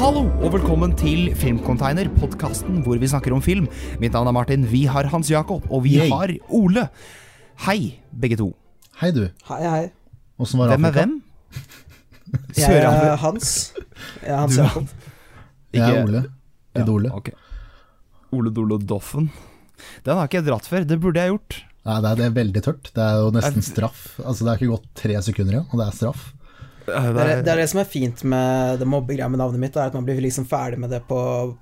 Hallo og velkommen til Filmcontainer, podkasten hvor vi snakker om film. Mitt navn er Martin, vi har Hans Jakob, og vi Yay. har Ole. Hei, begge to. Hei, du. Hei, hei. Åssen var Hvem er hvem? Jeg er Hans. Jeg er Hans Du Jakob. Jeg er Ole. Idole. Ja, okay. Ole Dole Doffen. Den har ikke jeg dratt før. Det burde jeg gjort. Nei, det er, det er veldig tørt. Det er jo nesten straff. Altså, Det er ikke gått tre sekunder igjen, og det er straff. Det er, det er det som er fint med det mobbegreia med navnet mitt, er at man blir liksom ferdig med det på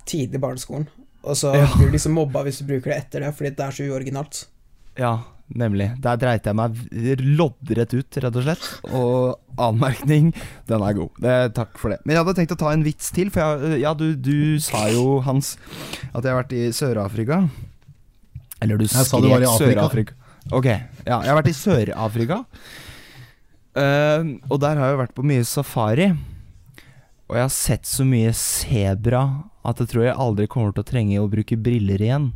tidlig barneskolen. Og så Ja. blir du liksom mobba hvis du bruker det etter det, fordi det er så uoriginalt. Ja, nemlig. Der dreit jeg meg loddrett ut, rett og slett. Og anmerkning, den er god. Det, takk for det. Men jeg hadde tenkt å ta en vits til, for jeg, ja, du, du sa jo, Hans, at jeg har vært i Sør-Afrika. Eller du Jeg sa du var i skrek Sør-Afrika. Ok, ja, jeg har vært i Sør-Afrika. Eh, og der har jeg vært på mye safari. Og jeg har sett så mye sebra at jeg tror jeg aldri kommer til å trenge å bruke briller igjen.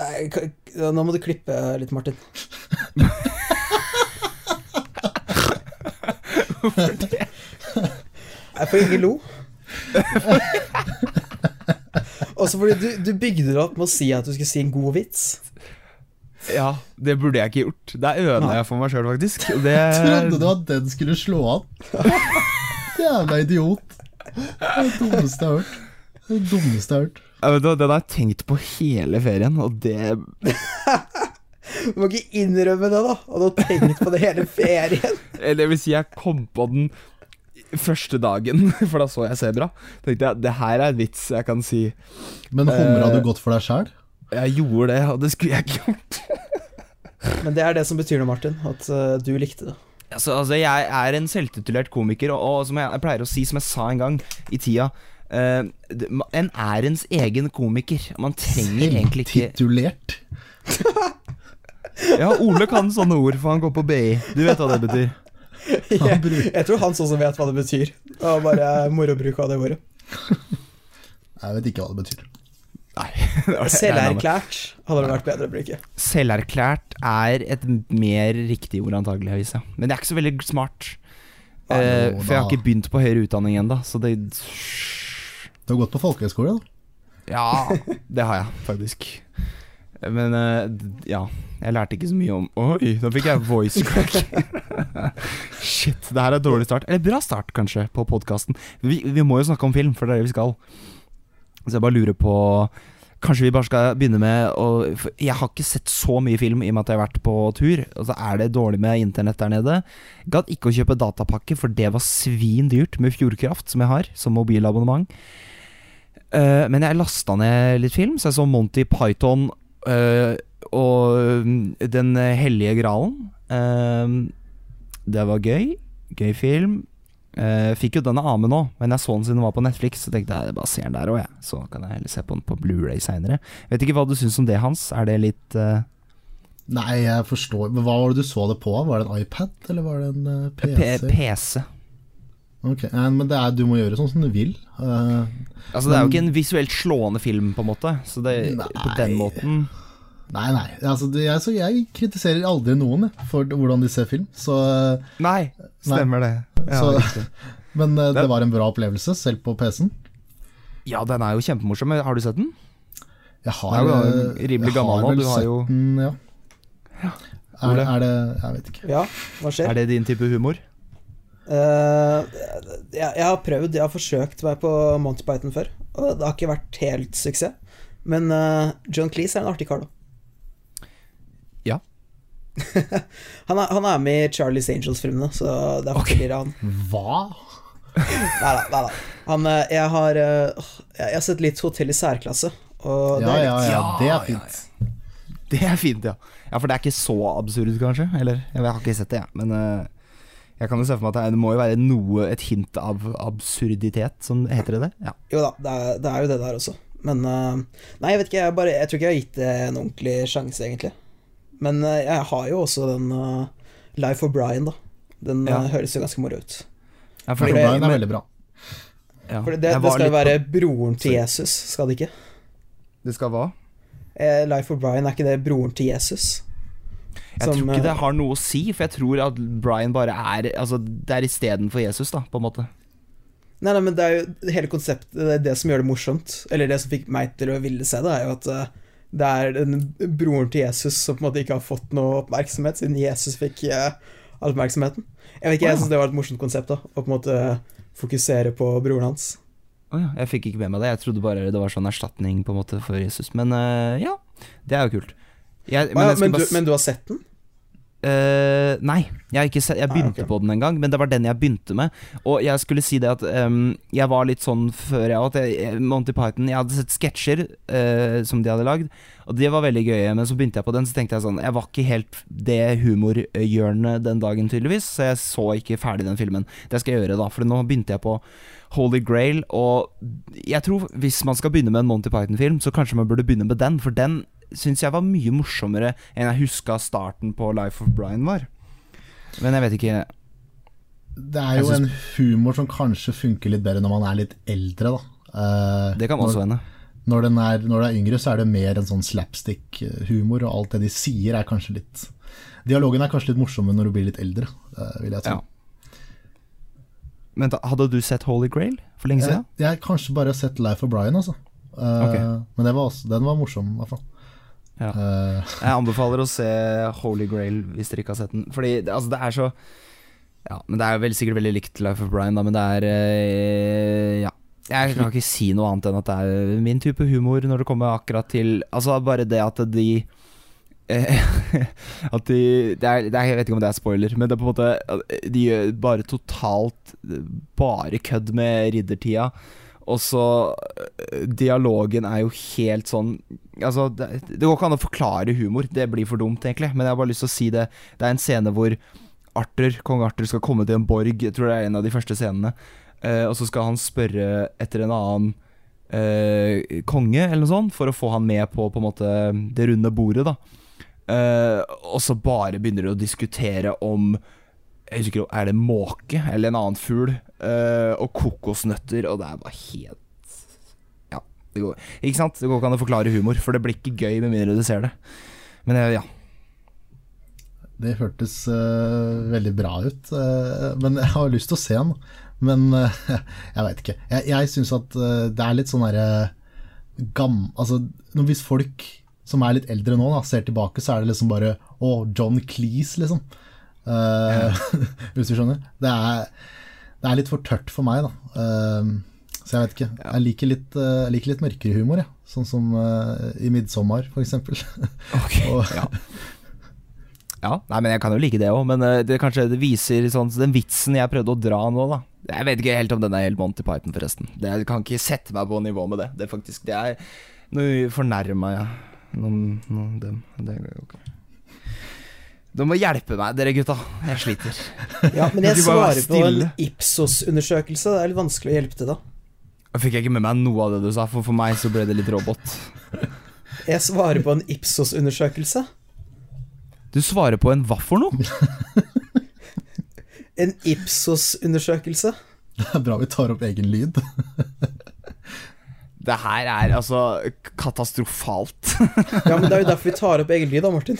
Nei, Nå må du klippe litt, Martin. Hvorfor det? Nei, for ingen lo. Også fordi du, du bygde det opp med å si at du skulle si en god vits. Ja, det burde jeg ikke gjort. Der ødela jeg for meg sjøl, faktisk. Det, Trodde du at den skulle slå an? Jævla idiot. Det er det dummeste jeg har hørt. Det er det dummeste jeg har hørt. Ja, vet du Den har jeg tenkt på hele ferien, og det Du må ikke innrømme det, da. At du har tenkt på det hele ferien. Eller det vil si, jeg kom på den første dagen, for da så jeg sebra. Tenkte jeg det her er en vits jeg kan si. Men humra Eh. du godt for deg sjæl? Jeg gjorde det, og det skulle jeg ikke gjort. Men det er det som betyr noe, Martin. At uh, du likte det. Altså, altså Jeg er en selvtitulert komiker, og, og som jeg, jeg pleier å si, som jeg sa en gang i tida uh, En er ens egen komiker. Man trenger egentlig ikke Selvtitulert? Ja, Ole kan sånne ord, for han går på BI. Du vet hva det betyr. Jeg, jeg tror Hans også vet hva det betyr. Det var bare morobruk av det ordet. Jeg vet ikke hva det betyr. Nei. Selverklært hadde det vært bedre å bruke. Selverklært er et mer riktig ord, antageligvis. Ja. Men det er ikke så veldig smart. Ja, Eh, for jeg har ikke begynt på høyere utdanning ennå, så det Du har gått på folkehøyskole, da? Ja, det har jeg faktisk. Men uh, ja, jeg lærte ikke så mye om Oi, nå fikk jeg voice crack. Shit, det her er dårlig start. Eller bra start, kanskje, på podkasten. Vi, vi må jo snakke om film, for det er det vi skal. Så jeg bare lurer på Kanskje vi bare skal begynne med å Jeg har ikke sett så mye film i og med at jeg har vært på tur. Og så er det dårlig med internett der nede. Gadd ikke å kjøpe datapakke, for det var svin dyrt med Fjordkraft, som jeg har, som mobilabonnement. Uh, men jeg lasta ned litt film, så jeg så Monty Python uh, og mm, Den hellige gralen. Uh, det var gøy. Gøy film. Eh, fikk jo denne av med nå, men jeg så den siden den var på Netflix. Så tenkte jeg bare ser den der òg, jeg. Så kan jeg heller se på den på Blu-ray seinere. Vet ikke hva du syns om det, Hans. Er det litt uh... Nei, jeg forstår Men hva var det du så det på? Var det en iPad, eller var det en PC? P PC? Ok, Men det er, du må gjøre sånn som du vil. Eh, Altså Det er jo ikke en visuelt slående film, på en måte. Så det, på den måten nei, nei. Altså, jeg, så jeg kritiserer aldri noen for hvordan de ser film. Så, eh, Nei, stemmer det. Ja, Så- men eh, det Det- var en bra opplevelse, selv på PC-en. ja, den er jo kjempemorsom. Har du sett den? Jeg har, Den er jo eh, rimelig jeg gammel har nå, vel du har sett jo- den, ja. Er, er det Jeg vet ikke. Ja, hva skjer? Er det din type humor? Uh, jeg, jeg har prøvd, jeg har forsøkt meg på Monty Python før, og det har ikke vært helt suksess. Men uh, John Cleese er en artig kar, da. Han er, han er med i Charlies Angels-filmene, så derfor er blir det han. Hva? Nei da, nei da. Han, eh, jeg har eh, Jeg har sett litt Hotell i særklasse, og det Ja, er litt ja, Ja, det er fint. Det er fint, ja. Ja, For det er ikke så absurd, kanskje? Eller? Jeg har ikke sett det, jeg. Men eh, jeg kan jo se for meg at det, må jo være noe Et hint av absurditet, som heter det det? Ja. Jo da, det er, det er jo det der også. Men Nei, jeg vet ikke, jeg, bare, jeg tror ikke jeg har gitt det en ordentlig sjanse, egentlig. Men eh, jeg har jo også den uh, Life of Brian, da. Den Ja. eh, høres jo ganske moro ut. Ja, For Brian er men- veldig bra. ja. For det, det skal jo være på- broren til Jesus, skal det ikke? Det skal hva? Eh, Life of Brian, er ikke det broren til Jesus? Jeg Som, tror ikke det eh, har noe å si, for jeg tror at Brian bare er Altså, det er istedenfor Jesus, da, på en måte. Nei, nei, men det er jo hele konseptet, det er det som gjør det morsomt. Eller det som fikk meg til å ville se det, er jo at eh, det er den broren til Jesus som på en måte ikke har fått noe oppmerksomhet, siden Jesus fikk eh, all oppmerksomheten. Jeg vet ikke, jeg syns det var et morsomt konsept, da. Å på en måte fokusere på broren hans. Å ja, jeg fikk ikke med meg det. Jeg trodde bare det var sånn erstatning på en måte for Jesus. Men uh, ja, det er jo kult. Jeg, Men, ja, jeg men, du, men du har sett den? Eh, nei, jeg, ikke jeg begynte begynte okay. på den en gang, men det var den jeg begynte med. Og jeg skulle si det at um, jeg var litt sånn før jeg at jeg, Monty Python Jeg hadde sett sketsjer uh, som de hadde lagd, og de var veldig gøye. Men så begynte jeg på den, så tenkte jeg sånn Jeg var ikke helt det humorhjørnet den dagen, tydeligvis, så jeg så ikke ferdig den filmen. Det skal jeg gjøre, da, for nå begynte jeg på Holy Grail, og jeg tror hvis man skal begynne med en Monty Python-film, så kanskje man burde begynne med den, for den syns jeg var mye morsommere enn jeg huska starten på Life of Brian var. Men jeg vet ikke Det er jo Jeg en humor som kanskje funker litt bedre når man er litt eldre, da. Eh, Det kan også hende. Når, den er, når du er yngre, så er det mer en sånn slapstick-humor, og alt det de sier, er kanskje litt Dialogen er kanskje litt morsommere når du blir litt eldre, eh, vil jeg tro. Ja. Men da, hadde du sett Holy Grail for lenge siden? jeg har kanskje bare sett Life of Brian, altså. Uh, okay. Men det var også, den var morsom, i hvert fall. Ja. Uh, Jeg anbefaler å se Holy Grail hvis dere ikke har sett den. Fordi det, altså, det er så Ja, men det er vel sikkert veldig likt Life of Brian, da, men det er uh, Ja. Jeg kan ikke si noe annet enn at det er min type humor når det kommer akkurat til Altså bare det at de eh, At de det er, det er, Jeg vet ikke om det er spoiler, men det er på en måte De gjør bare totalt Bare kødd med riddertida. Og så eh, Dialogen er jo helt sånn Altså, det, det går ikke an å forklare humor. Det blir for dumt, egentlig. Men jeg har bare lyst til å si det. Det er en scene hvor Arthur, kong Arthur skal komme til en borg. Jeg tror det er en av de første scenene. Eh, og så skal han spørre etter en annen eh, konge, eller noe sånt, for å få han med på, på en måte, det runde bordet. da Eh, Og så bare begynner de å diskutere om jeg husker Er det måke eller en annen fugl? Eh, og kokosnøtter, og det er bare helt Ja. Det går, ikke sant? Det går ikke an å forklare humor, for det blir ikke gøy med mindre du ser det. Men uh, ja. det hørtes uh, veldig bra ut, men jeg har lyst til å se den. Men jeg veit ikke. Jeg, jeg syns at det er litt sånn derre gam... Altså, hvis folk som er litt eldre nå, da, ser tilbake, så er det liksom bare Å, John Cleese, liksom. Ja. hvis du skjønner? Det er, det er litt for tørt for meg, da. Eh, så jeg vet ikke. Jeg liker litt, eh, jeg liker litt mørkere humor, jeg. Sånn som eh, i 'Midtsommer', for eksempel. Og- ja. Ja, nei, men jeg kan jo like det òg, men eh, det kanskje det viser sånn Den vitsen jeg prøvde å dra nå, da. Jeg vet ikke helt om den er helt Monty Python, forresten. Det, jeg kan ikke sette meg på nivå med det. Det er faktisk Det er Nå fornærma jeg noen, noen dem. Det går jo ikke. Du må hjelpe meg, dere gutta. Jeg sliter. Ja, men jeg svarer på en? Ipsos-undersøkelse. Det er litt vanskelig å hjelpe til, da. Jeg fikk ikke med meg noe av det du sa, for for meg så ble det litt robot. Jeg svarer på en Ipsos-undersøkelse. Du svarer på en hva for noe? En Ipsos-undersøkelse. Det er bra vi tar opp egen lyd. Det her er altså katastrofalt. Ja, men det er jo derfor vi tar opp egen lyd, da, Martin.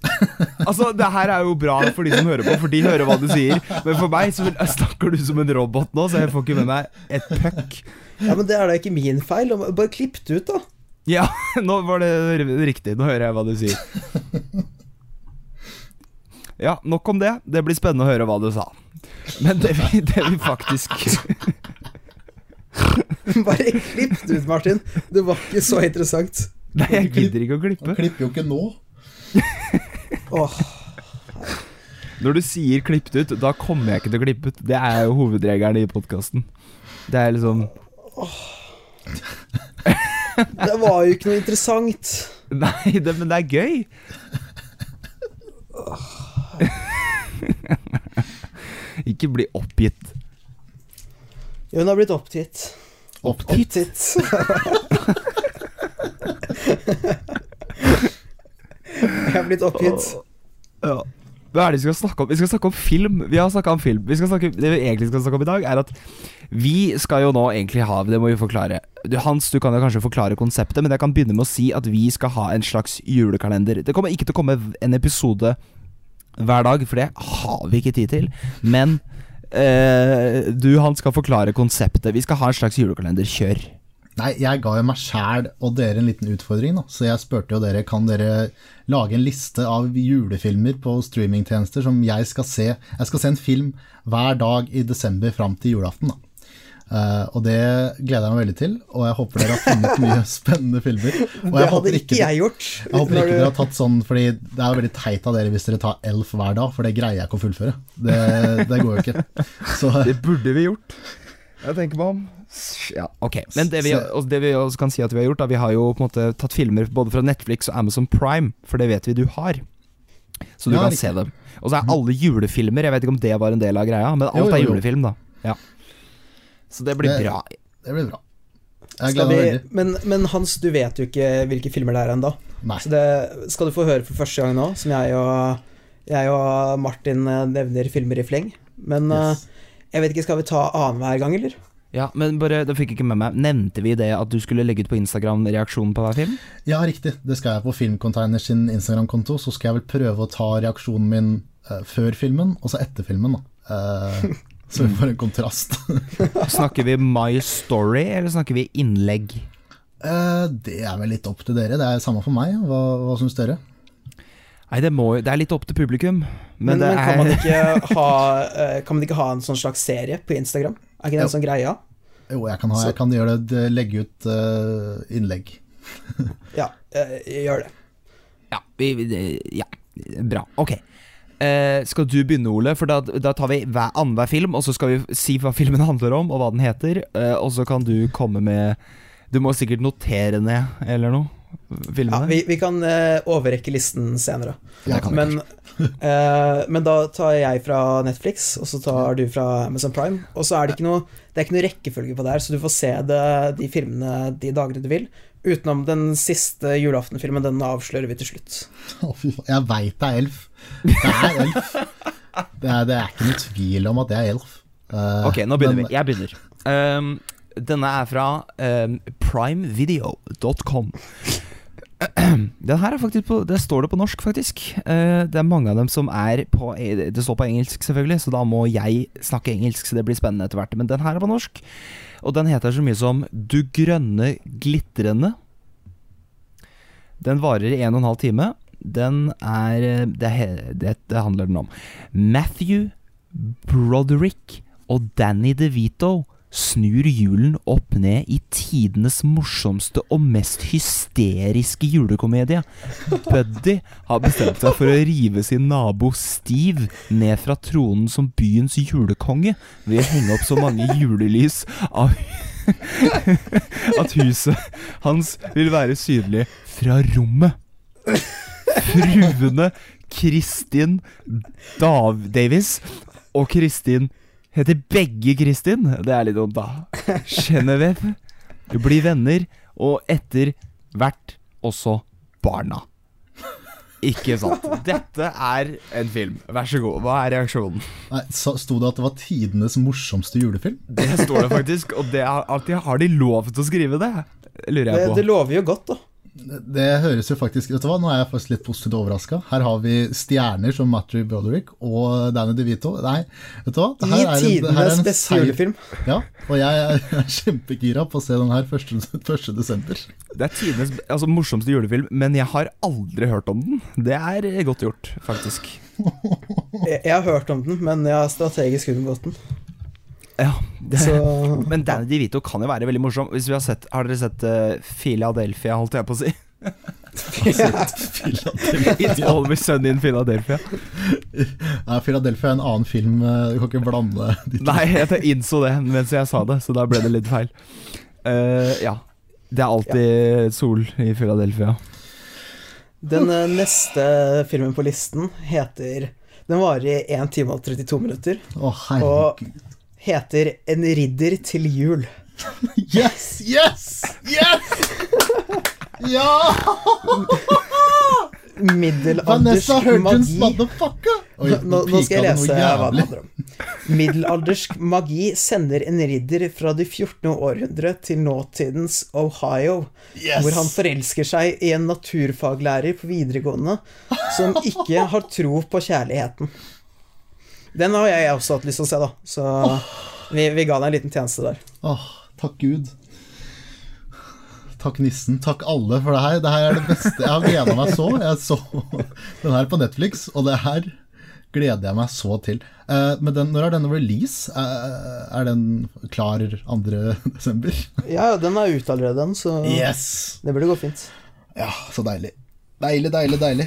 Altså, det her er jo bra for de som hører på, for de hører hva du sier. Men for meg så snakker du som en robot nå, så jeg får ikke med meg et puck. Ja, men det er da ikke min feil. Bare klipp det ut, da. Ja, nå var det riktig. Nå hører jeg hva du sier. Ja, nok om det. Det blir spennende å høre hva du sa. Men det vi, det vi faktisk Bare klipp det ut, Martin. Det var ikke så interessant. Nei, jeg gidder ikke å Han klippe. klipper jo ikke nå. Åh, Når du sier 'klippet ut', da kommer jeg ikke til å klippe ut. Det er jo hovedregelen i podkasten. Det er liksom det var jo ikke noe interessant. Nei, det, men det er gøy. ikke bli oppgitt. Jo, hun har blitt oppgitt. Opptitt? Oppgitt. Jeg har blitt oppgitt. Ja. Hva er det vi skal snakke om? Vi skal snakke om film. Vi har snakka om film. Vi snakke, det vi egentlig skal snakke om i dag, er at vi skal jo nå egentlig ha Det må vi forklare. Du, Hans, du kan jo kanskje forklare konseptet, men jeg kan begynne med å si at vi skal ha en slags julekalender. Det kommer ikke til å komme en episode hver dag, for det har vi ikke tid til. Men Eh, du, han skal forklare konseptet. Vi skal ha en slags julekalender. Kjør. Nei, jeg ga jo meg sjæl og dere en liten utfordring, da. Så jeg spurte jo dere kan dere lage en liste av julefilmer på streamingtjenester som jeg skal se. Jeg skal se en film hver dag i desember fram til julaften. da. Uh, og det gleder jeg meg veldig til, og jeg håper dere har funnet mye spennende filmer. Og Det jeg hadde håper ikke jeg gjort. Jeg håper ikke du- dere har tatt sånn, fordi det er jo veldig teit av dere hvis dere tar Elf hver dag, for det greier jeg ikke å fullføre. Det, det går jo ikke. Så Det burde vi gjort. Jeg tenker meg om. Ja, ok. Men det vi, det vi også kan si at vi har gjort, da, vi har jo på en måte tatt filmer både fra Netflix og Amazon Prime, for det vet vi du har. Så du Ja, kan riktig. se dem. Og så er alle julefilmer, jeg vet ikke om det var en del av greia, men alt Jo, jo, er julefilm, da. Ja. Så det blir Det- bra. det blir bra. Vi, men, men Hans, du vet jo ikke hvilke filmer det er ennå. Så det skal du få høre for første gang nå, som jeg og, jeg og Martin eh, nevner filmer i fleng. Men yes. Yes. Jeg vet ikke, skal vi ta annenhver gang, eller? Ja, men bare, det fikk jeg ikke med meg. Nevnte vi det at du skulle legge ut på Instagram reaksjonen på hver film? Ja, riktig. Det skal jeg på Filmcontainers sin Instagram-konto. Så skal jeg vel prøve å ta reaksjonen min uh, før filmen, og så etter filmen. da. Uh, så vi får en kontrast. Snakker vi My Story, eller snakker vi innlegg? Uh, det er vel litt opp til dere. Det er samme for meg. Hva, hva syns dere? Nei, det, må, det er litt opp til publikum. Men, Men, men kan, man ikke ha, eh, kan man ikke ha en sånn slags serie på Instagram? Er ikke det en Jo. sånn greie? Jo, jeg kan, ha, jeg kan gjøre det, legge ut uh, innlegg. Ja, eh, gjør det. Ja, vi, vi- ja. bra. Ok. Uh, skal du begynne, Ole? For da, da tar vi hver annenhver film, og så skal vi si hva filmen handler om, og hva den heter. Uh, og så kan du komme med Du må sikkert notere ned, eller noe? Ja, vi, vi kan uh, overrekke listen senere. Ja, Men, uh, men da tar jeg fra Netflix, og så tar du fra Amazon Prime. Og så er det ikke noe Det er ikke noe rekkefølge på det her, så du får se det, de filmene de dagene du vil. Utenom den siste julaftenfilmen, den avslører vi til slutt. Jeg veit det er elf. Det er elf. Det er, det er ikke noe tvil om at det er elf. Eh, Ok, nå begynner men- vi. Jeg begynner. Ehm, denne er fra um, primevideo.com. Den her er faktisk på Det står det på norsk, faktisk. Uh, det er mange av dem som er på Det står på engelsk, selvfølgelig, så da må jeg snakke engelsk, så det blir spennende etter hvert. Men den her er på norsk, og den heter så mye som Du grønne glitrende. Den varer i en og en halv time. Den er eh, Det, det, det handler den om. Matthew Broderick og Danny DeVito snur julen opp ned i tidenes morsomste og mest hysteriske julekomedie. Buddy har bestemt seg for å rive sin nabo Steve ned fra tronen som byens julekonge ved å henge opp så mange julelys av at huset hans vil være synlig fra rommet. Fruene Kristin Dav Davis og Kristin heter begge Kristin. Det er litt dumt, da. Genevieve blir venner, og etter hvert også barna. Ikke sant. Dette er en film. Vær så god. Hva er reaksjonen? Nei, Sto det at det var tidenes morsomste julefilm? Det står det faktisk, og det er, alltid har de lov til å skrive det? Lurer Det, jeg på. det lover jo godt, da. Det høres jo faktisk Vet du hva, nå er jeg faktisk litt positivt overraska. Her har vi stjerner som Matthew Broderick og Danny DeVito. Nei, vet du hva? Det her er det her er tidenes en beste julefilm. Ja, og jeg er, er kjempegira på å se den her 1. 1. Det er tidenes altså, morsomste julefilm, men jeg har aldri hørt om den. Det er godt gjort, faktisk. Jeg, jeg har hørt om den, men jeg har strategisk unngått den. Ja, det, Så Men Danny DeVito kan jo være veldig morsom. Hvis vi Har sett Har dere sett uh, Philadelphia, holdt jeg på å si? It's always sunny in Philadelphia. Nei, Philadelphia er en annen film. eh, Du kan ikke blande de. Nei, jeg innså det mens jeg sa det, så da ble det litt feil. Uh, ja. Det er alltid sol i Philadelphia. Den neste filmen på listen heter Den varer i 1 time og 32 minutter. Å, herregud. Heter En ridder til jul. Yes! Yes! Yes! Ja! Middelaldersk magi. Oi, Nå, nå skal jeg lese hva det handler om. Middelaldersk magi sender en ridder fra det 14. århundre til nåtidens Ohio, Yes! hvor han forelsker seg i en naturfaglærer på videregående som ikke har tro på kjærligheten. Den har jeg også hatt lyst til å se, da. Så vi, vi ga deg en liten tjeneste der. Åh, takk Gud. Takk nissen. Takk alle for det her. Det her er det beste. Jeg har gleda meg så. Jeg så den her på Netflix, og det her gleder jeg meg så til. Uh, men den, når er denne release? Uh, er den klar 2. desember? Ja, den er ute allerede, den, så Yes! det burde gå fint. Ja, så deilig. Deilig, deilig, deilig.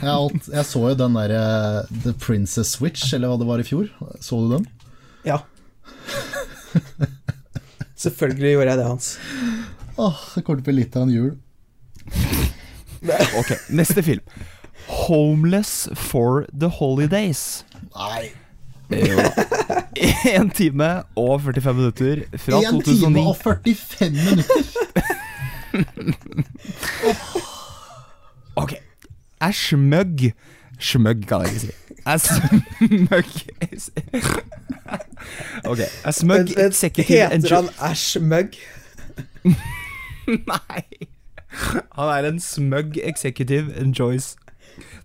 Jeg, alt, jeg så jo den derre The Princess Switch, eller hva det var i fjor. Så du den? Ja. Selvfølgelig gjorde jeg det, Hans. Åh, det kommer til å bli litt av en jul. Ok, neste film. Homeless for the Holidays. Nei. Én time og 45 minutter fra 1 time og 45 minutter! Ok. jeg smøgg Smøgg kan jeg ikke si. Jeg smøgg Ok. jeg smøgg Heter han Æsj Møgg? Nei. Han er en smug executive enjoys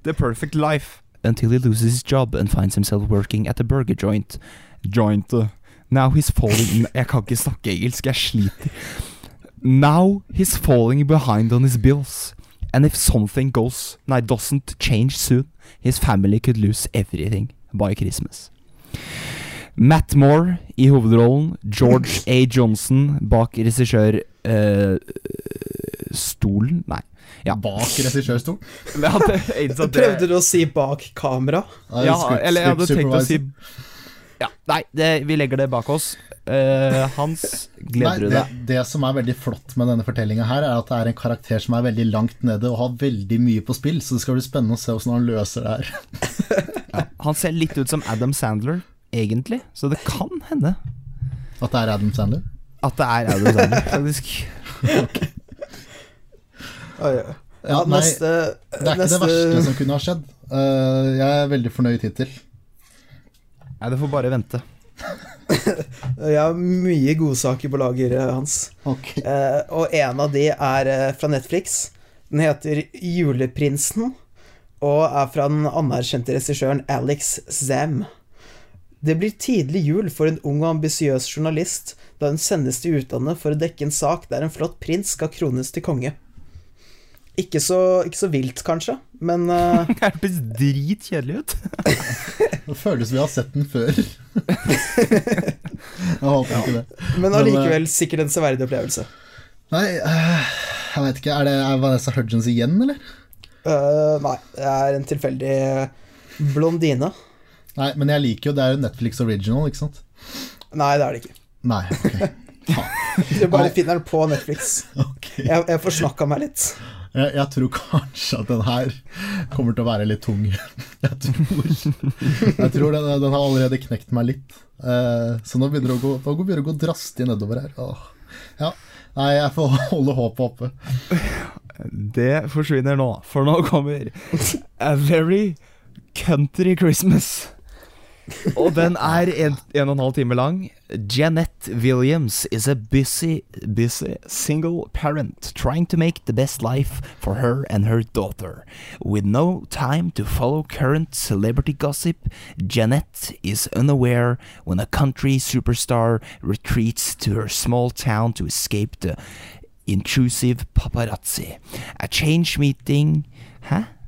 the perfect life until he loses his job and finds himself working at a burger joint. Joint. Now he's falling Jeg kan ikke snakke engelsk, jeg sliter. Now he's falling behind on his bills. And if something goes Nei, doesn't change soon, his family could lose everything by Christmas. Matt Moore i hovedrollen, George A. Johnson bak regissør Uh, Stolen? Nei. Ja. Bak regissørstolen. Prøvde du å si bak kamera? Ja, eller jeg hadde tenkt å si. Ja, Nei, det, vi legger det bak oss. Uh, Hans, gleder du deg? det som er veldig flott med denne fortellinga her, er at det er en karakter som er veldig langt nede og har veldig mye på spill, så det skal bli spennende å se hvordan han løser det her. Han ser litt ut som Adam Sandler, egentlig, så det kan hende At det er Adam Sandler. at det er Adam Sandler, faktisk. okay. oh, Ja, Ja, nei, neste Det er ikke det verste som kunne ha skjedd. Uh, jeg er veldig fornøyd hittil. Nei, det får bare vente. Jeg har mye godsaker på lager, eh, Hans. Ok. Eh, og en av de er eh, fra Netflix. Den heter Juleprinsen, og er fra den anerkjente regissøren Alex Zam. Det blir tidlig jul for en ung og ambisiøs journalist da hun sendes til utlandet for å dekke en sak der en flott prins skal krones til konge. Ikke så, ikke så vilt, kanskje, men uh... Det hørtes dritkjedelig ut. Det føles vi har sett den før. jeg håper ikke det. Men Men, allikevel sikkert en severdig opplevelse. Nei, uh, jeg vet ikke. Er det er Vanessa Hudgens igjen, eller? Uh, nei, det er en tilfeldig blondine. Nei, men jeg liker jo Det er jo Netflix original, ikke sant? Nei, det er det ikke. Nei, ok. Du bare finner den på Netflix. okay. Jeg, jeg forsnakka meg litt. Jeg, jeg tror kanskje at den her kommer til å være litt tung. Jeg tror, jeg tror den, den har allerede knekt meg litt. Eh, så nå begynner det å gå, gå drastig nedover her. Åh. Ja. Nei, jeg får holde håpet oppe. Det forsvinner nå, for nå kommer A Very Country Christmas. Og den er en, en og en halv time lang. Jeanette Williams is a busy, busy single parent trying to make the best life for her and her daughter. With no time to follow current celebrity gossip, Jeanette is unaware when a country superstar retreats to her small town to escape the intrusive paparazzi. A change meeting. Hæ?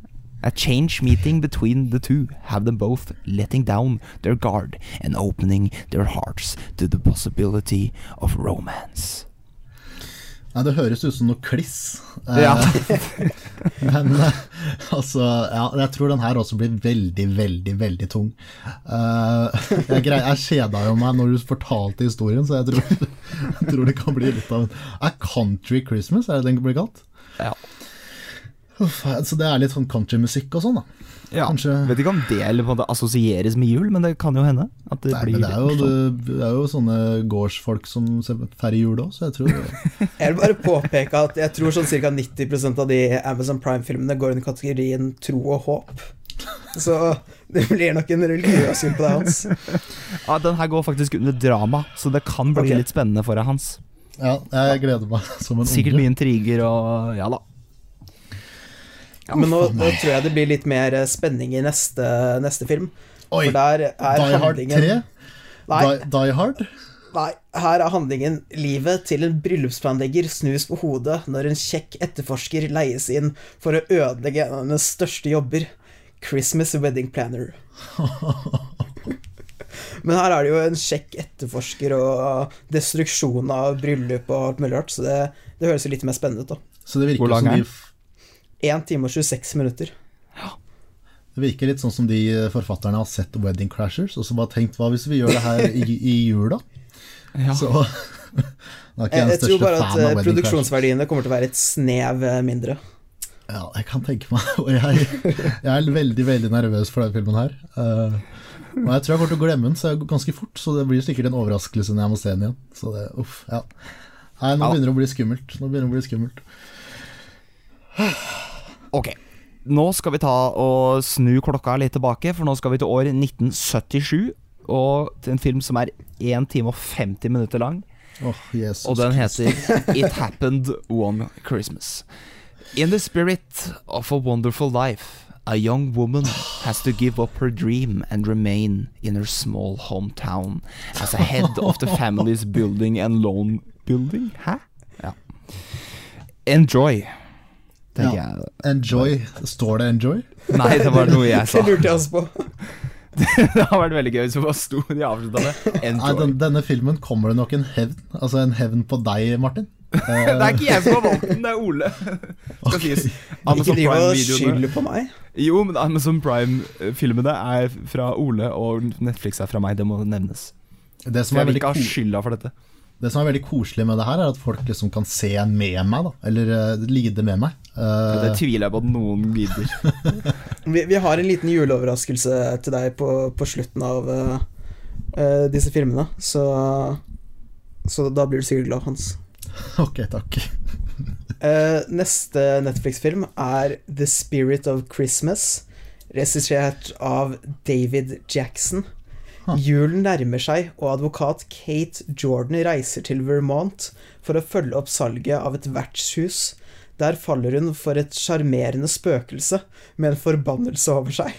A change meeting between the two have them both letting down their guard and opening their hearts to the possibility of romance. Nei, det høres ut som noe kliss. Eh, Ja. Men eh, altså Ja, jeg tror den her også blir veldig, veldig, veldig tung. Eh, jeg, grei, jeg kjeda jo meg når du fortalte historien, så jeg tror, jeg tror det kan bli litt av en Er Country Christmas, er det den blir kalt? Ja. Uff, så det er litt sånn countrymusikk og sånn, da. ja. Kanskje- Vet ikke om det eller på en måte assosieres med jul, men det kan jo hende. At det Nei, blir men det er, jo, sånn. det, det er jo sånne gårdsfolk som ser- feirer jul òg, så jeg tror Jeg vil bare påpeke at jeg tror sånn ca. 90% av de Amazon Prime-filmene går under kategorien tro og håp. Så det blir nok en religiøs film på deg, Hans. Ja, den her går faktisk under drama, så det kan bli okay. litt spennende for deg, Hans. Ja, jeg gleder meg som en Sikkert unge. mye intriger og ja da. Men nå, nå tror jeg det blir litt mer eh, spenning i neste, neste film. Oi, For der er Die Hard 3? Nei, Die, Die Hard? nei, her er handlingen livet til en bryllupsplanlegger snus på hodet når en kjekk etterforsker leies inn for å ødelegge en av hennes største jobber, Christmas Wedding Planner. Men her er det jo en kjekk etterforsker og destruksjon av bryllup og alt mulig rart, så det, det høres jo litt mer spennende ut, da. Så det virker Hvor lang som er de den? 1 time og 26 minutter. Det virker litt sånn som de forfatterne har sett Wedding Crashers, og så bare tenkt hva hvis vi gjør det her i, i jula? Ja. Så da er ikke Jeg, jeg jeg den tror største bare at fan av eh, Wedding Crashers. produksjonsverdiene kommer til å være et snev eh, mindre. Ja, jeg kan tenke meg Og jeg, jeg er veldig, veldig nervøs for denne filmen her. Eh, og jeg tror jeg kommer til å glemme den så ganske fort, så det blir sikkert en overraskelse når jeg må se den igjen. Så det, uff, ja. Nei, nå begynner det å bli skummelt. Nå begynner det å bli skummelt. Ok, nå skal vi ta og snu klokka litt tilbake, for nå skal vi til år 1977. Og til en film som er 1 time og 50 minutter lang. Oh, Og den heter It Happened One Christmas. In the spirit of a wonderful life, a young woman has to give up her dream and remain in her small hometown as a head of the family's building and loan building. Hæ? Ja. Enjoy, tenker Ja. jeg. Enjoy. Står det 'enjoy'? Nei, det var noe jeg sa. Det lurte jeg også på. det har vært veldig gøy hvis det bare sto de avslutta med Nei, den, denne filmen kommer det nok en hevn. Altså en hevn på deg, Martin. Det er ikke jeg som har valgt den, det er Ole. Skal sies. Ikke Amazon driv og Prime-videoene skylder på meg. Jo, men Amazon Prime-filmene er fra Ole, og Netflix er fra meg. Det må nevnes. Det som, jeg vil ikke ha skylda for dette. Det som er veldig koselig med det her, er at folk liksom kan se med meg, da. Eller uh, lide med meg. Uh, Det tviler jeg på at noen gidder. Vi, vi har en liten juleoverraskelse til deg på, på slutten av uh, eh, disse filmene, så, så da blir du sikkert glad, Hans. ok, takk. Eh, neste Netflix-film er The Spirit of Christmas, regissert av David Jackson. Julen nærmer seg, og advokat Kate Jordan reiser til Vermont for å følge opp salget av et vertshus. Der faller hun for et sjarmerende spøkelse med en forbannelse over seg.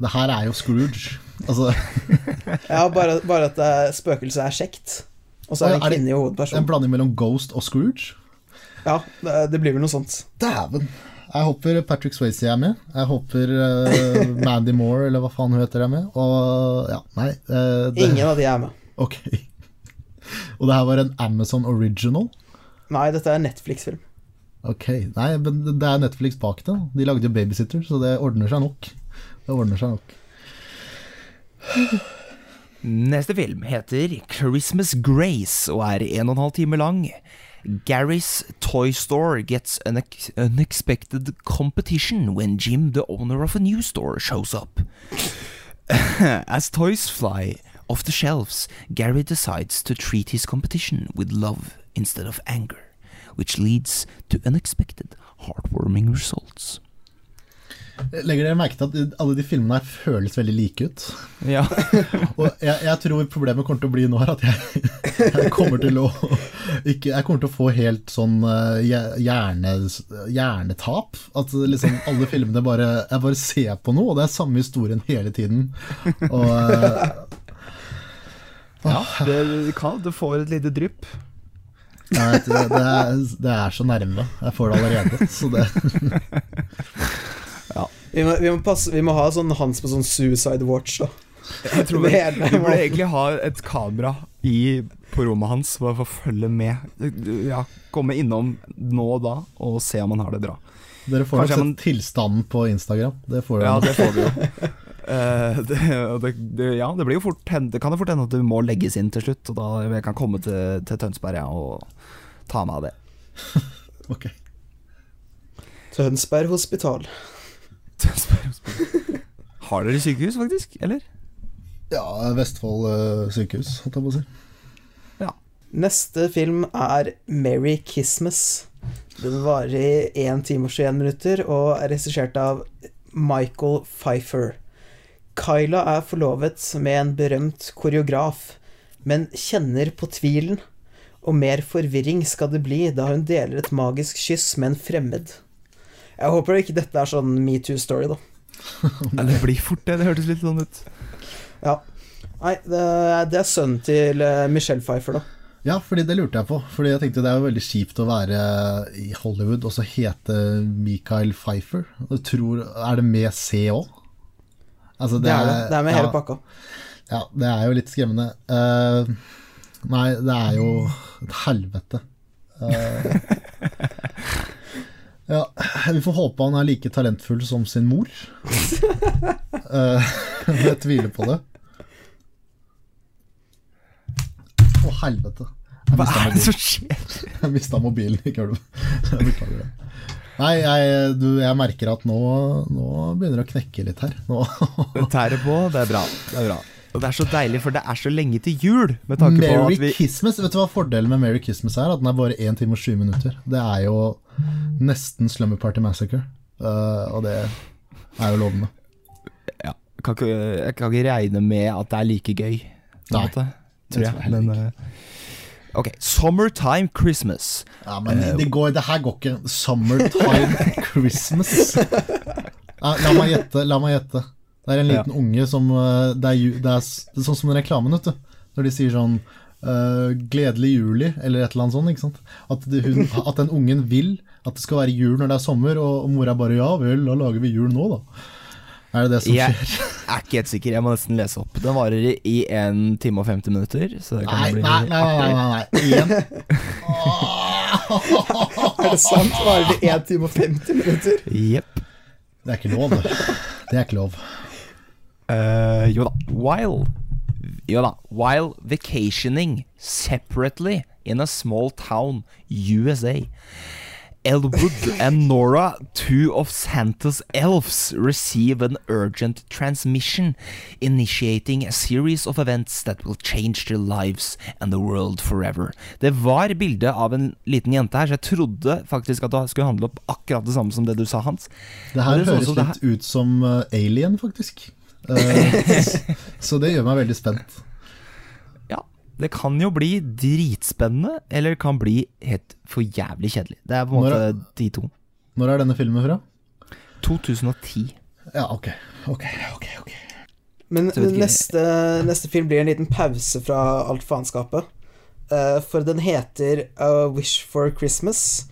Det her er jo Scrooge. Altså, Ja, bare, bare at det spøkelset er kjekt. Og så er det en kvinne i en hovedpersonen. blanding mellom Ghost og Scrooge. Ja, det, det blir vel noe sånt. Dæven! Jeg håper Patrick Swayze er med. Jeg håper uh, Mandy Moore, eller hva faen hun heter, er med. Og ja, nei uh, det, Ingen av de er med. Ok. Og det her var en Amazon original? Nei, dette er en Netflix-film. Ok. Nei, men det er Netflix bak det. De lagde jo Babysitter, så det ordner seg nok. Det ordner seg nok. Neste film heter Christmas Grace og er en og en halv time lang. Gary's Toy Store gets an ex- unexpected competition when Jim, the owner of a new store, shows up. As toys fly off the shelves, Gary decides to treat his competition with love instead of anger, which leads to unexpected, heartwarming results. Legger dere merke til at alle de filmene her føles veldig like ut? Ja. Og jeg, jeg tror problemet kommer til å bli nå her at jeg, jeg kommer til å ikke, Jeg kommer til å få helt sånn eh, hje- hjerne, hjernetap. At liksom alle filmene bare Jeg bare ser på noe, og det er samme historien hele tiden. Og eh, ja det, kan, du får et lite drypp. Nei, det, det, er, det er så nærme. Jeg får det allerede. Så det Vi må, vi må, passe, vi må ha sånn Hans på sånn suicide watch, da. Jeg tror vi, vi burde egentlig ha et kamera i, på rommet hans bare for å følge med. Ja, Komme innom nå og da og se om han har det bra. Dere får nok man- tilstanden på Instagram. Det får. Ja, det får vi jo. uh, det, det, det, ja, det blir jo fort hen- Det kan jo fort hende at det må legges inn til slutt, og da jeg kan komme til, til Tønsberg ja, og ta meg av det. Ok. Tønsberg hospital. Tønsberg Har dere sykehus, faktisk? Eller? Ja, Vestfold uh, sykehus, holdt jeg på å si. Neste film er Merry Christmas. Den varer i 1 time og 21 minutter og er regissert av Michael Pfeiffer. Kyla er forlovet med en berømt koreograf, men kjenner på tvilen. Og mer forvirring skal det bli da hun deler et magisk kyss med en fremmed. Jeg håper ikke dette er sånn metoo-story, da. Ja, det blir fort det. Det hørtes litt sånn ut. Ja. Nei, det, det er sønnen til eh, Michelle Pfeiffer, da. Ja, fordi det lurte jeg på. Fordi jeg tenkte det er jo veldig kjipt å være i Hollywood og så hete Michael Pfeiffer. Tror, er det med C òg? Altså, Det er det. Det er med hele pakka. Ja, det er jo litt skremmende. Uh, nei, det er jo et helvete. Eh, ja, vi får håpe han er like talentfull som sin mor. Eh, jeg tviler på det. Å, helvete. Jeg Hva er det som skjer? Jeg mista mobilen i gulvet. Jeg beklager det. Nei, jeg, du, jeg merker at nå, nå begynner det å knekke litt her. Nå. Tærer på, det er bra. Det er bra. Og det er så deilig, for det er så lenge til jul. Med tanke på Merry at vi Christmas. Vet du hva fordelen med Merry Christmas er? At den er bare 1 time og 7 minutter. Det er jo nesten Slumber Party Massacre. Uh, og det er jo lovende. ja, kan ikke, Jeg kan ikke regne med at det er like gøy. Nei, måte, tror jeg jeg. Men, uh, ok, Summertime Christmas. Ja, men det, går, det her går ikke. Summertime Christmas. La meg gjette. La meg gjette. Det er en liten unge som eh, det er, det, er, sånn som den reklamen, vet du. Når de sier sånn uh, 'Gledelig juli', eller et eller annet sånt. Ikke sant? At, det, hun, at den ungen vil at det skal være jul når det er sommer, og, og mora bare 'ja vel, da lager vi jul nå', da. Er det det som skjer? Jeg er ikke helt sikker, jeg må nesten lese opp. Den varer i- i 1 time og 50 minutter. Så det kan Nei, bli nei, nei. nei, nei. Er det sant? Varer det 1 time og 50 minutter? Jepp. Det er ikke lov, det. Det er ikke lov. Eh, jo da. While Jo da. While vacationing separately in a small town, USA. Elwood and Nora, two of Santa's elves, receive an urgent transmission, initiating a series of events that will change their lives and the world forever. Det var bilde av en liten jente her, så jeg trodde faktisk at det skulle handle om akkurat det samme som det du sa, Hans. Det her det så høres det litt ut som eh, Alien, faktisk. Eh, så det gjør meg veldig spent. Ja, det kan jo bli dritspennende, eller det kan bli helt for jævlig kjedelig. Det er på en måte er- de to. Når er denne filmen fra? 2010. Ja, ok. Ok, ok, ok. Men neste, neste film blir en liten pause fra alt faenskapet. Eh, for den heter A Wish for Christmas.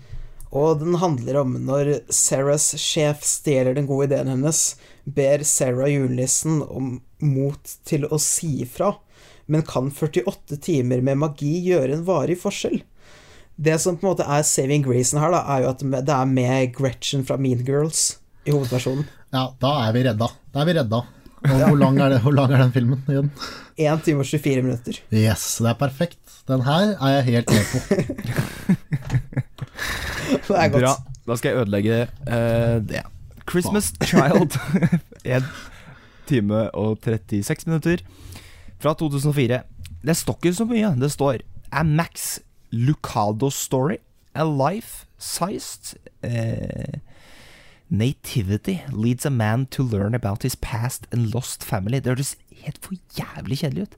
Og den handler om når Sarahs sjef stjeler den gode ideen hennes, ber Sarah julenissen om mot til å si ifra. Men kan 48 timer med magi gjøre en varig forskjell? Det som på en måte er saving gracen her, da, er jo at det er med Gretchen fra Mean Girls i hovedpersonen. Ja, da er vi redda. Da er vi redda. Og hvor lang er, det, hvor lang er den filmen igjen? 1 time og 24 minutter. Yes, det er perfekt. Den her er jeg helt med på. Det er godt. Bra. Da skal jeg ødelegge uh, det. Christmas Child. 1 time og 36 minutter. Fra 2004. Det står ikke så mye. Det står A Max Lucado Story. A life-sized eh, Nativity leads a man to learn about his past and lost family. Det høres helt for jævlig kjedelig ut.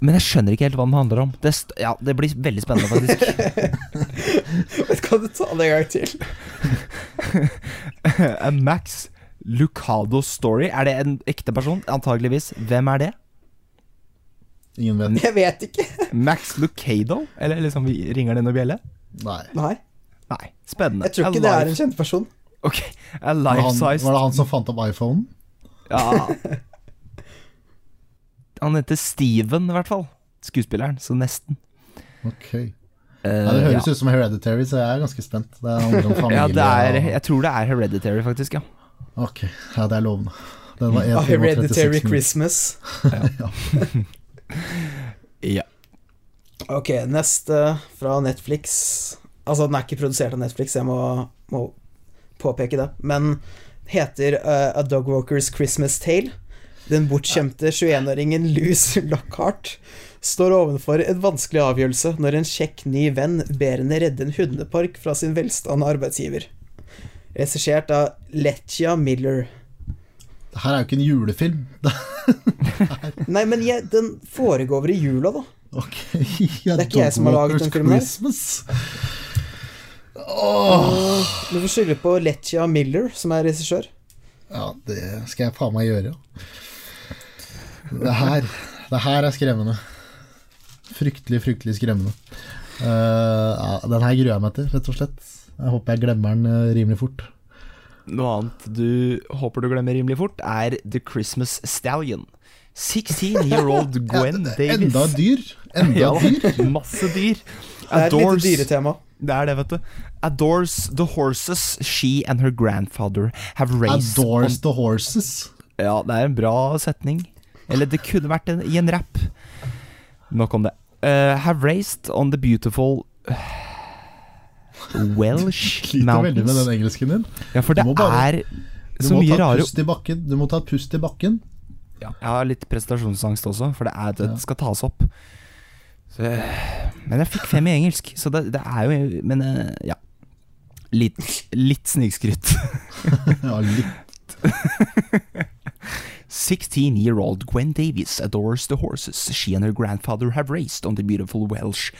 Men jeg skjønner ikke helt hva den handler om. Det, st ja, det blir veldig spennende, faktisk. Kan du ta det en gang til? A Max Lucado Story. Er det en ekte person? Antageligvis. Hvem er det? Ingen vet. Jeg vet ikke. Max Lucado? Eller liksom vi ringer denne bjelle? Nei. Nei, Nei. Spennende. jeg tror ikke det er en kjent person. Ok. A Var det, han, life-sized var det han som fant opp iPhone? Ja. Han heter Steven, i hvert fall. Skuespilleren. Så nesten. Ok. Eh, Ja, det høres ja. ut som Hereditary, så jeg er ganske spent. Det handler om familie. Ja, det er, jeg tror det er Hereditary, faktisk. ja Ok, ja, det er lovende. Den var 1 A time og 36 Hereditary. Christmas. Ja. Ok, neste fra Netflix. Altså, den er ikke produsert av Netflix, jeg må, må påpeke det. Men heter uh, A Dogwalkers Christmas Tale. Den bortskjemte 21-åringen Louis Lockhart står ovenfor en vanskelig avgjørelse når en kjekk ny venn ber henne redde en hundepark fra sin velstående arbeidsgiver. Regissert av Letja Miller. Det her er jo ikke en julefilm. Nei, men jeg, den foregår over i jula, da. Okay. ja, Det er ikke jeg som har laget den filmen her. Du får skylde på Letja Miller, som er regissør. Ja, det skal jeg faen meg gjøre. Det her, det her er skremmende. Fryktelig, fryktelig skremmende. Uh, ja, den her gruer jeg meg til, rett og slett. Jeg håper jeg glemmer den eh, rimelig fort. Noe annet du håper du glemmer rimelig fort, er The Christmas Stallion. 16 year old Gwen Ja, Davis. enda dyr! Enda Ja, dyr! masse dyr. Det er et lite dyretema. Det er det, vet du. Adores the horses she and her grandfather have raised Adores on the horses. Ja, det er en bra setning. Eller det kunne vært en, i en rap. Nok om det. Uh, have raised on the beautiful Welsh Mountains. Sliter veldig med den engelsken din. Ja, for det Du bare- er så mye rare. Du må ta pust i bakken. ja, Jeg har litt prestasjonsangst også, for det, er, det skal tas opp. Så, men jeg fikk fem i engelsk, så det, det er jo Men eh, ja. Litt, litt snikskryt. Ja, litt 16 year old Gwen Davies adores the horses she and her grandfather have raised on the beautiful Welsh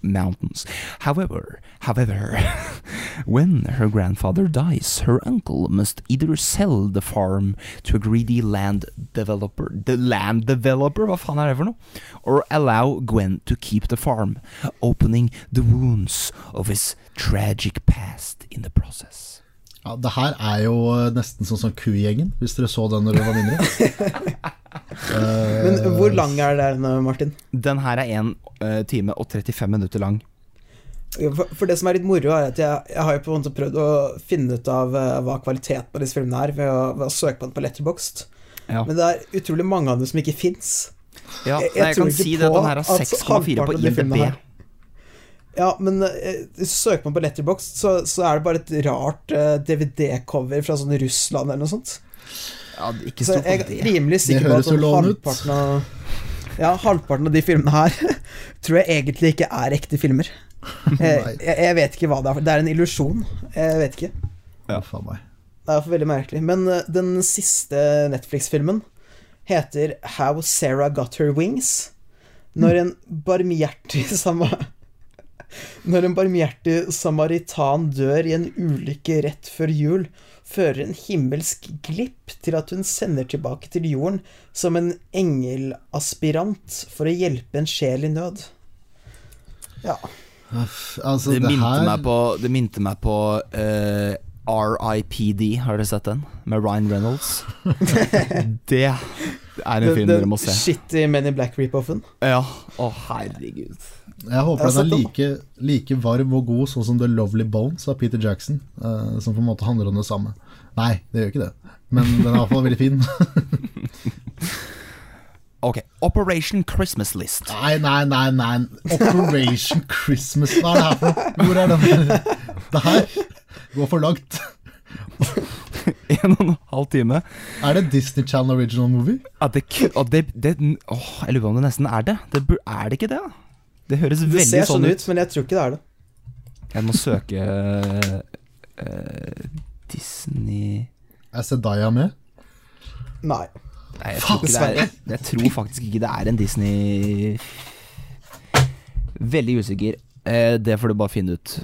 mountains. However, however, when her grandfather dies, her uncle must either sell the farm to a greedy land developer The land developer, hva faen? Or allow Gwen to keep the farm, opening the wounds of his tragic past in the process. Ja, det her er jo eh, nesten sånn som Kugjengen, hvis dere så den når dere var mindre. Eh, Men hvor lang er den, Martin? Den her er 1 time og 35 minutter lang. For, for det som er litt moro, er at jeg, jeg har jo på en måte prøvd å finne ut av eh, hva kvaliteten på disse filmene er, ved å, ved å søke på den på Letterboxd. Ja. Men det er utrolig mange av dem som ikke fins. Ja, Jeg- jeg jeg, kan si det. Den her har 6,4 på IMDb. Ja, men eh, søker man på Letterboxd, så, så er det bare et rart eh, DVD-cover fra sånn Russland eller noe sånt. Ja, ikke Så jeg er rimelig sikker på at sånn halvparten av Ja, halvparten av de filmene her tror jeg egentlig ikke er ekte filmer. Jeg, jeg, jeg vet ikke hva det er. Det er en illusjon. Jeg vet ikke. Ja. Faen meg. Det er for veldig merkelig. Men eh, den siste Netflix-filmen heter How Sarah Got Her Wings. Når en barmhjertig Når en barmhjertig samaritan dør i en ulykke rett før jul, fører en himmelsk glipp til at hun sender tilbake til jorden som en engelaspirant for å hjelpe en sjel i nød. Ja. Altså, Det det, minte her meg på, det minte meg på uh, RIPD, har dere sett den? Med Ryan Reynolds. det er en film dere må se. shitty Men in Black Reap-offen. Ja. Å, herregud. Jeg håper Jeg den er like, like varm og god sånn som The Lovely Bones av Peter Jackson, Uh, som på en måte handler om det samme. Nei, det gjør ikke det, men den er iallfall veldig fin. Ok, Operation Christmas List. Nei, nei, nei, nei. Operation Christmas, hva er det her for noe? Hvor er den? Det her går for langt. En og en halv time. Er det Disney Channel Original Movie? Ja, det, og det, det åh, Jeg lurer på om det nesten er det. det er det ikke det? da? Det høres Det veldig ser sånn sånn ut. ut, men jeg tror ikke det er det. Jeg må søke uh, Disney Er Sedaya med? Nei. Nei, jeg tror, er, jeg tror faktisk ikke det er en Disney Veldig usikker. Uh, det får du bare finne ut.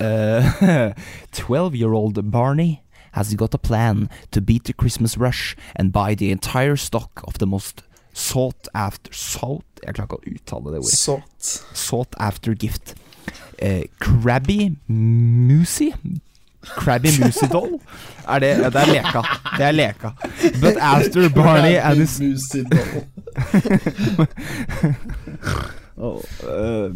Twelve 12-year-old Barney has he got a plan to beat the Christmas rush and buy the entire stock of the most sought after Sought? Jeg klarer ikke å uttale det ordet. Sånt. Sought after gift. Eh, Krabby Moosey? Krabby Moosey doll? Er det, ja, det er leka. Det er leka. But after Barney and his Oh, uh,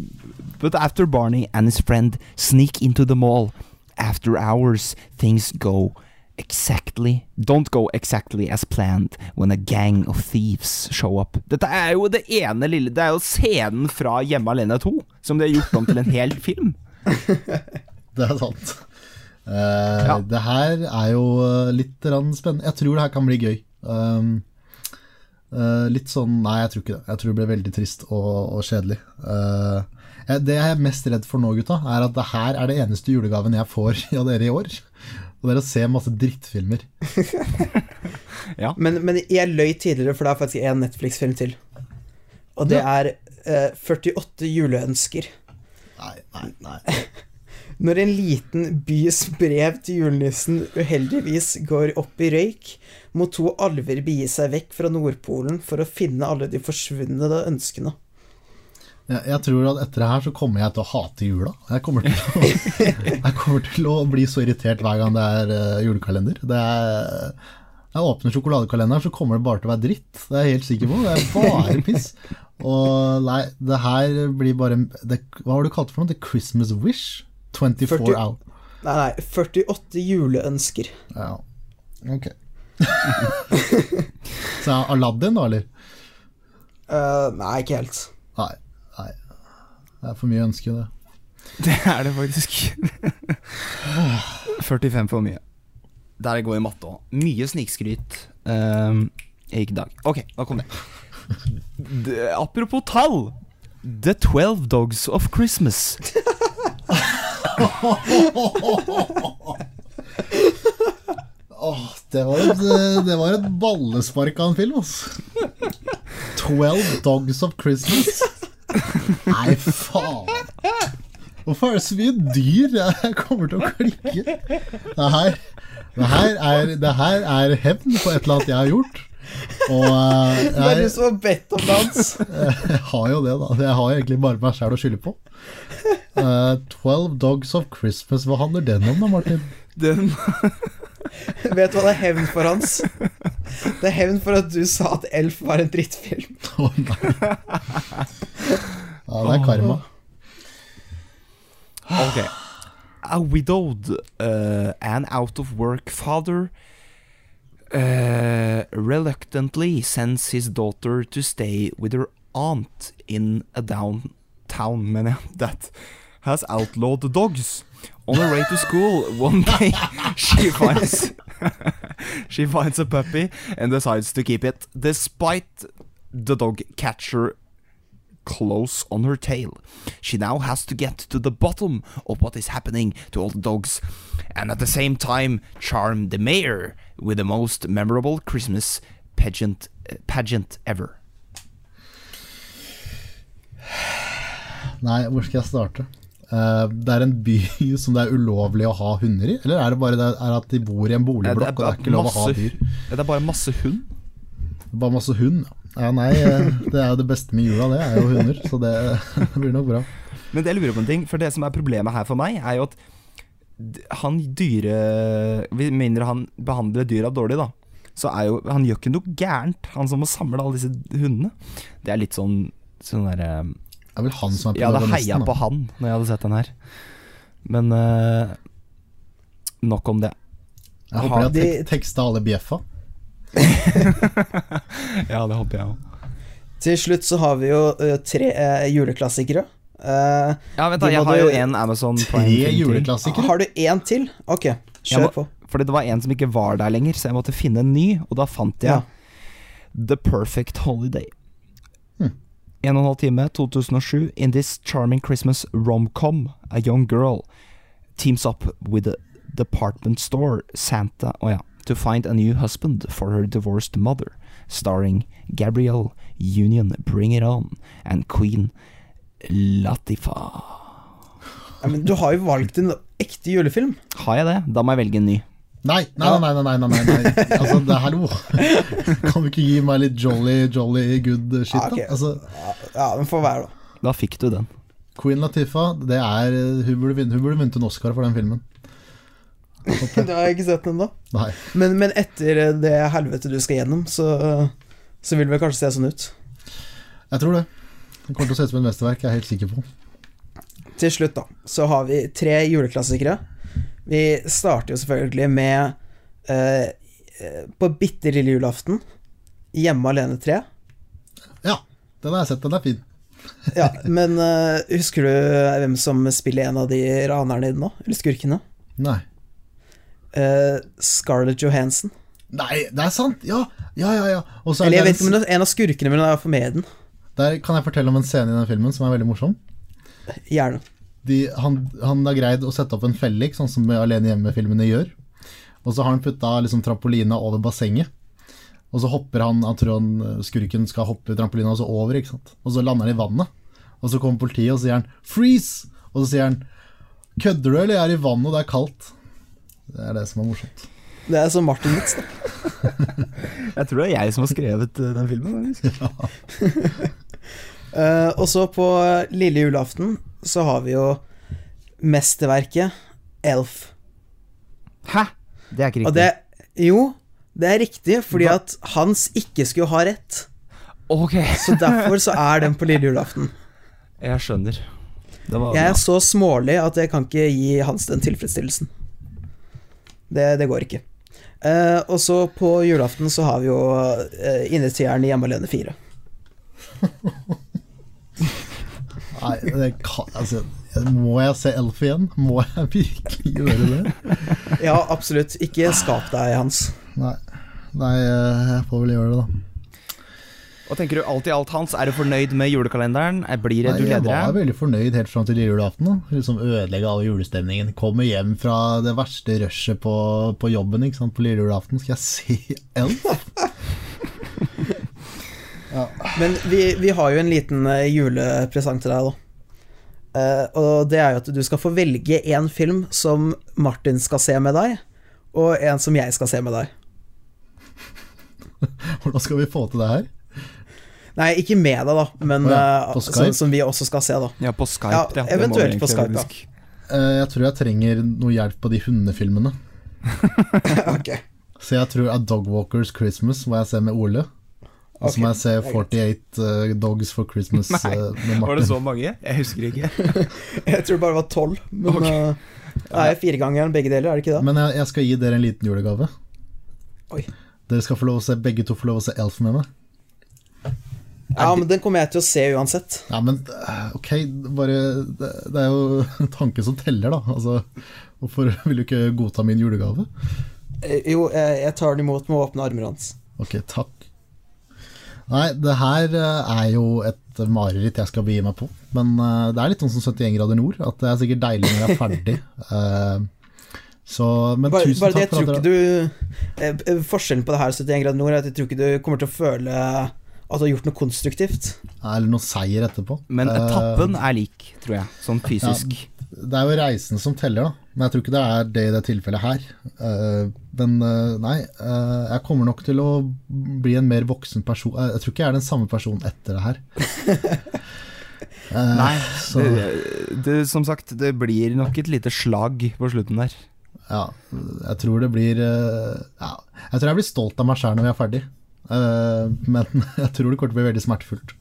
but after Barney and his friend sneak into the mall, after hours, things go exactly Don't go exactly as planned when a gang of thieves show up. Dette er jo det ene lille Det er jo scenen fra Hjemme alene 2, som de har gjort om til en hel film. Det er sant. Uh, Ja. Det her er jo eh, litt spennende. Jeg tror det her kan bli gøy. Um, uh, litt sånn Nei, jeg tror ikke det. Jeg tror det blir veldig trist og, og kjedelig. Uh, det jeg er mest redd for nå, gutta, er at det her er det eneste julegaven jeg får av dere i år. Og det er å se masse drittfilmer. Men, men jeg løy tidligere, for det er faktisk en Netflix-film til. Og det er eh, 48 juleønsker. Nei, nei, nei. Når en liten bys brev til julenissen uheldigvis går opp i røyk, må to alver begi seg vekk fra Nordpolen for å finne alle de forsvunne ønskene. Jeg, jeg tror at etter det her så kommer jeg til å hate jula. Jeg kommer til å, jeg kommer til å bli så irritert hver gang det er uh, julekalender. Det er, jeg åpner sjokoladekalenderen, så kommer det bare til å være dritt. Det er jeg helt sikker på. Det er bare piss. Og nei, det her blir bare det, Hva var det du kalte for noe? The Christmas Wish? 24 40 out. Nei, nei, 48 juleønsker. Ja, ok. så er Aladdin, da, eller? Uh, nei, ikke helt. Nei. Det er for mye ønske, det. Det er det faktisk. 45 for mye. Der går i matte òg. Mye snikskryt um, i dag. Ok, da kom det. De, Apropos tall. The Twelve Dogs of Christmas. oh, det var et, det var et ballespark av en film, altså. 12 Dogs of Christmas. Nei, faen. Hvorfor er det så mye dyr? Jeg kommer til å klikke. Det her, det her, er, det her er hevn på et eller annet jeg har gjort. Og jeg, Det er du som har bedt om dans. jeg har jo det, da. Jeg har egentlig bare meg sjæl å skylde på. Twelve 12 Dogs of Christmas, hva handler den om da, Martin? Den Vet du hva det er hevn for, Hans? Det er hevn for at du sa at Elf var en drittfilm. Å nei. Ja, det er karma. Ok. A widowed uh, and out of work father uh, reluctantly sends his daughter to stay with her aunt in a downtown mener jeg, that has outlawed the dogs. On her way to school, one day she finds she finds a puppy and decides to keep it, despite the dog catcher close on her tail. She now has to get to the bottom of what is happening to all the dogs, and at the same time charm the mayor with the most memorable Christmas pageant pageant ever. Nei, hvor skal jeg starte? Eh, det er en by som det er ulovlig å ha hunder i? Eller er det bare det er at de bor i en boligblokk og det er ikke lov å ha dyr? Det er bare masse hund. Bare masse hund? Ja, nei, eh, det er jo det beste med jula, det er jo hunder. Så det blir nok bra. Men det jeg lurer på en ting, for det som er problemet her for meg, er jo at han dyre Med mindre han behandler dyra dårlig, da, så er jo Han gjør ikke noe gærent, han som må samle alle disse hundene. Det er litt sånn Sånn derre Det er vel han som er Jeg hadde heia på han når jeg hadde sett den her. Men uh, nok om det. Jeg håper de har tek teksta alle bjeffa. Ja, det håper jeg òg. Til slutt så har vi jo uh, tre uh, juleklassikere. Eh, Ja, vent da, jeg har jo én en Amazon Tre juleklassikere. har du én til? Ok, kjør må- på. Fordi det var en som ikke var der lenger, så jeg måtte finne en ny, og da fant jeg Ja. The Perfect Holiday. Hmm. En og en halv time, 2007. In this charming Christmas rom-com, a young girl teams up with a department store Santa oh ja, to find a new husband for her divorced mother, starring Gabrielle Union, Bring It On, and Queen Latifa. Ja, men du har jo valgt en ekte julefilm. Har jeg det? Da må jeg velge en ny. Nei, nei, nei, nei, nei, nei, nei, nei. Altså, det hallo. Kan du ikke gi meg litt jolly, jolly good shit, da? Altså, Ja, den får være, da. Da fikk du den. Queen Latifah, det er Hun burde vunnet, hun burde vunnet en Oscar for den filmen. Det har jeg ikke sett den ennå. Men, men etter det helvete du skal gjennom, så, så vil det vel kanskje se sånn ut. Jeg tror det. Det kommer til å se ut som et mesterverk, jeg er helt sikker på. Til slutt, da, så har vi tre juleklassikere. Vi starter jo selvfølgelig med eh, eh, På bitte lille julaften. Hjemme alene 3. Ja, den har jeg sett, den er fin. Ja, men uh, husker du hvem som spiller en av de ranerne i den nå? Eller skurkene? Nei. Uh, Scarlett Johansson. Nei, det er sant! Ja, ja, ja. ja. Er Eller jeg vet ikke om hun er en av skurkene, men hun er iallfall med i den. Der kan jeg fortelle om en scene i den filmen som er veldig morsom. Gjerne. De, han, han har greid å sette opp en fellik, sånn som Alene hjemme-filmene gjør. Og så har han putta liksom, trampolina over bassenget. Og så hopper han, han tror han skurken skal hoppe trampolina og så over, ikke sant. Og så lander han i vannet. Og så kommer politiet og sier han 'freeze'! Og så sier han Kødder du, eller jeg er i vannet og det er kaldt? Det er det som er morsomt. Det er som Martin-vits, da. Jeg tror det er jeg som har skrevet eh, den filmen. Ja. uh, og så på lille julaften så har vi jo mesterverket Elf. Hæ? Det er ikke riktig. Og det Jo, det er riktig, fordi Hva? at Hans ikke skulle ha rett. Ok, Så derfor så er den på lille julaften. jeg skjønner. Det var Jeg er så smålig at jeg kan ikke gi Hans den tilfredsstillelsen. Det, det går ikke. Eh, og så på julaften så har vi jo uh, Innetieren i Hjemme alene 4. Nei, det kan, altså, må jeg se Elf igjen? Må jeg virkelig gjøre det? Ja, absolutt. Ikke skap deg, Hans. Nei, Nei jeg får vel gjøre det, da. Og tenker du alt i alt, Hans? Er du fornøyd med julekalenderen? Er- Blir det Nei, du jeg var veldig fornøyd helt fram til julaften. da. Liksom Ødelegge all julestemningen. Kommer hjem fra det verste rushet på, på jobben ikke sant? på lille julaften. Skal jeg se Elf? Men vi, vi har jo en liten eh, julepresang til deg, da. Uh, og det er jo at du skal få velge én film som Martin skal se med deg, og en som jeg skal se med deg. Hvordan skal vi få til det her? Nei, ikke med deg, da, men på som, som vi også skal se, da. Ja, på Skype. Ja, det eventuelt på Skype, ja. faktisk. Eh, Jeg tror jeg trenger noe hjelp på de hundefilmene. ok. Så jeg tror A Dogwalkers Christmas må jeg se med Ole. Og så må jeg se er 48 uh, Dogs for Christmas Nei, uh, Var det så mange? Jeg husker ikke. Jeg tror det bare var tolv, men Ok. eh, det er firegangeren begge deler, er det ikke det? Men jeg, jeg skal gi dere en liten julegave. Oi. Dere skal få lov å se, begge to få lov å se Elf med meg. Ja, men den kommer jeg til å se uansett. Ja, men eh, ok, bare Det, det er jo tanken som teller, da. Altså, hvorfor vil du ikke godta min julegave? Eh, Jo, jeg, jeg tar den imot med åpne armer hans. Ok, takk. Nei, det her eh, er jo et mareritt jeg skal begi meg på. Men eh, det er litt sånn som 71 grader nord, at det er sikkert deilig når jeg er ferdig. Eh, så, men Bare, tusen bare takk for at dere du Forskjellen på det her og 71 grader nord er at jeg tror ikke du kommer til å føle at du har gjort noe konstruktivt. Eller noe seier etterpå. Men etappen er lik, tror jeg. Sånn fysisk. Det er jo reisen som teller, da. Men jeg tror ikke det er det i det tilfellet her. Eh, men eh, nei, eh, jeg kommer nok til å bli en mer voksen person. Jeg tror ikke jeg er den samme personen etter det her. Nei, så- det, det, som sagt, det blir nok et lite slag på slutten der. Ja, jeg tror det blir ja, Jeg tror jeg blir stolt av meg sjøl når vi er ferdig. Men jeg tror det kommer til å bli veldig smertefullt.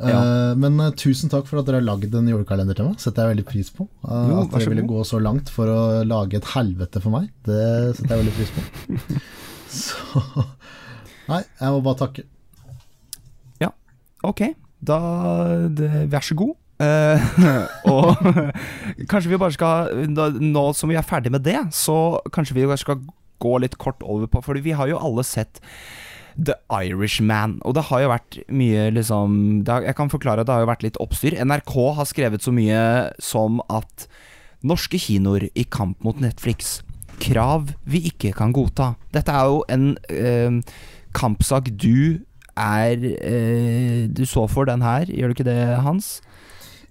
Eh, Ja. Men uh, tusen takk for at dere har lagd en julekalender til meg. Setter jeg veldig pris på. Uh, Jo, at dere ville gå så langt for å lage et helvete for meg, det setter jeg veldig pris på. Så Nei, jeg må bare takke. Ja, Ok, da det, Vær så god. Og kanskje vi bare skal da, Nå som vi er ferdig med det, så kanskje vi bare skal gå litt kort over på Fordi vi har jo alle sett The Irishman, og det har jo vært mye liksom har, Jeg kan forklare at det har jo vært litt oppstyr. NRK har skrevet så mye som at norske kinoer i kamp mot Netflix. Krav vi ikke kan godta. Dette er jo en eh, kampsak du er eh, Du så for den her, gjør du ikke det, Hans?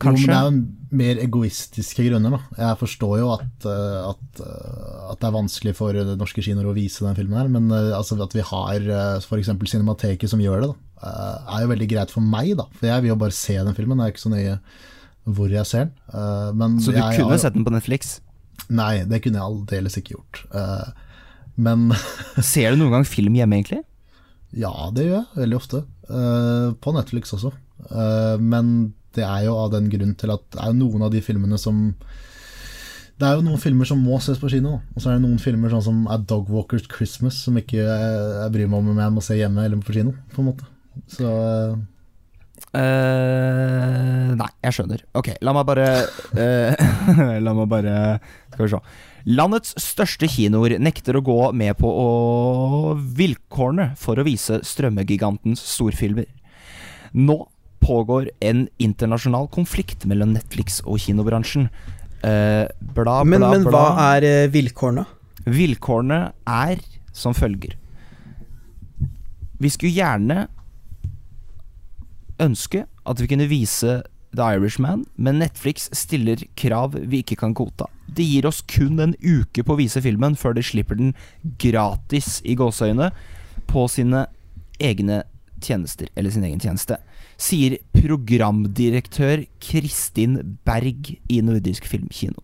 Jo, men det er jo mer egoistiske grunner. Da. Jeg forstår jo at, eh, at, eh, at det er vanskelig for norske kinoer å vise den filmen her, men eh, altså, at vi har f.eks. Cinemateket som gjør det, da, er jo veldig greit for meg. Da. For jeg vil jo bare se den filmen, det er ikke så nøye hvor jeg ser den. Men Så du jeg, kunne jeg, sett den på Netflix? Nei, det kunne jeg aldeles ikke gjort. Men Ser du noen gang film hjemme, egentlig? Ja, det gjør jeg veldig ofte. På Netflix også. Men det er jo av den grunn til at det er noen av de filmene som Det er jo noen filmer som må ses på kino, og så er det noen filmer sånn som A Dog Walkers Christmas som ikke jeg, bryr meg om om jeg må se hjemme eller på kino, på en måte. Så Eh, nei, jeg skjønner. Ok, la meg bare uh, La meg bare Skal vi se. Landets største kinoer nekter å gå med på å vilkårene for å vise strømmegigantens storfilmer. Nå pågår en internasjonal konflikt mellom Netflix og kinobransjen. Uh, bla, bla, Men, men bla. hva er eh, vilkårene? Vilkårene er som følger. Vi skulle gjerne ønske at vi kunne vise The Irishman, men Netflix stiller krav vi ikke kan godta. Det gir oss kun en uke på å vise filmen før de slipper den gratis i gåseøyne på sine egne tjenester, eller sin egen tjeneste, sier programdirektør Kristin Berg i Nordisk Filmkino.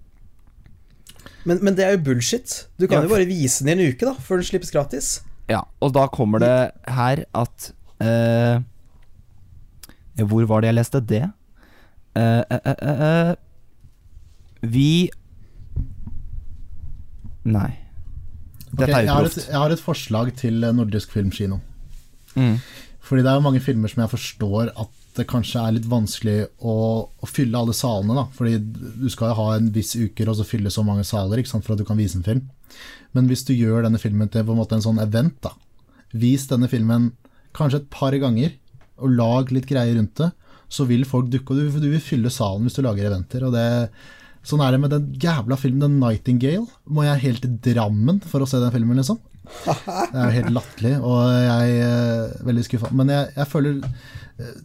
Men, men det er jo bullshit. Du kan Ja, jo bare vise den i en uke, da, før den slippes gratis. Ja, og da kommer det her at uh, Hvor var det jeg leste det? Uh, uh, eh, eh, vi Nei. Ok, Dette er jeg, jo har et, proft. jeg har et forslag til Nordisk Filmkino. Mm. Fordi det er jo mange filmer som jeg forstår at det kanskje er litt vanskelig å, å fylle alle salene. da. Fordi du skal jo ha en viss uker og så fylle så mange saler ikke sant, for at du kan vise en film. Men hvis du gjør denne filmen til på en måte en sånn event, da. Vis denne filmen kanskje et par ganger, og lag litt greier rundt det. Så vil folk dukke, og du vil fylle salen hvis du lager eventer. og det Sånn er det med den jævla filmen The Nightingale. Må jeg helt til Drammen for å se den filmen, liksom? Det er jo helt latterlig, og jeg er veldig skuffa. Men jeg, jeg føler eh,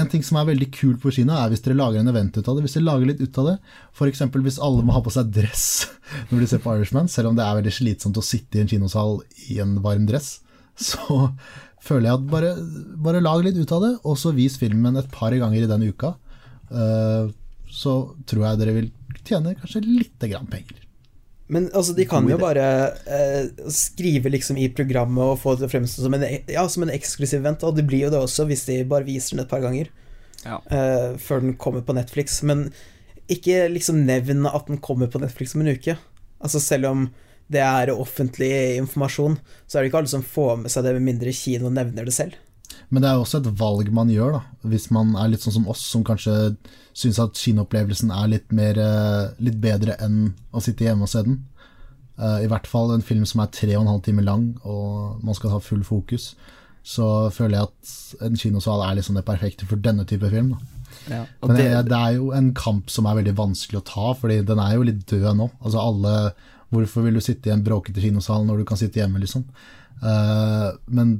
En ting som er veldig kult på Kina, er hvis dere lager en event ut av det. Hvis dere lager litt ut av det, f.eks. hvis alle må ha på seg dress når de ser på Irishman, selv om det er veldig slitsomt å sitte i en kinosal i en varm dress, så føler jeg at bare, bare lag litt ut av det, og så vis filmen et par ganger i den uka. Eh, så tror jeg dere vil tjene kanskje lite grann penger. Men altså, de kan jo bare eh, skrive liksom i programmet og få det fremstå som en, ja, som en eksklusiv event, og det blir jo det også hvis de bare viser den et par ganger Ja. eh, før den kommer på Netflix. Men ikke liksom nevn at den kommer på Netflix om en uke. Altså Selv om det er offentlig informasjon, så er det ikke alle som får med seg det, med mindre kino nevner det selv. Men det er også et valg man gjør, da. Hvis man er litt sånn som oss, som kanskje syns at kinoopplevelsen er litt, mer, eh, litt bedre enn å sitte hjemme og se den. Eh, I hvert fall en film som er tre og en halv time lang, og man skal ha full fokus. Så føler jeg at en kinosal er liksom det perfekte for denne type film. Da. Ja. Men det, det, det er jo en kamp som er veldig vanskelig å ta, fordi den er jo litt død nå. Altså alle Hvorfor vil du sitte i en bråkete kinosal når du kan sitte hjemme, liksom? Uh, men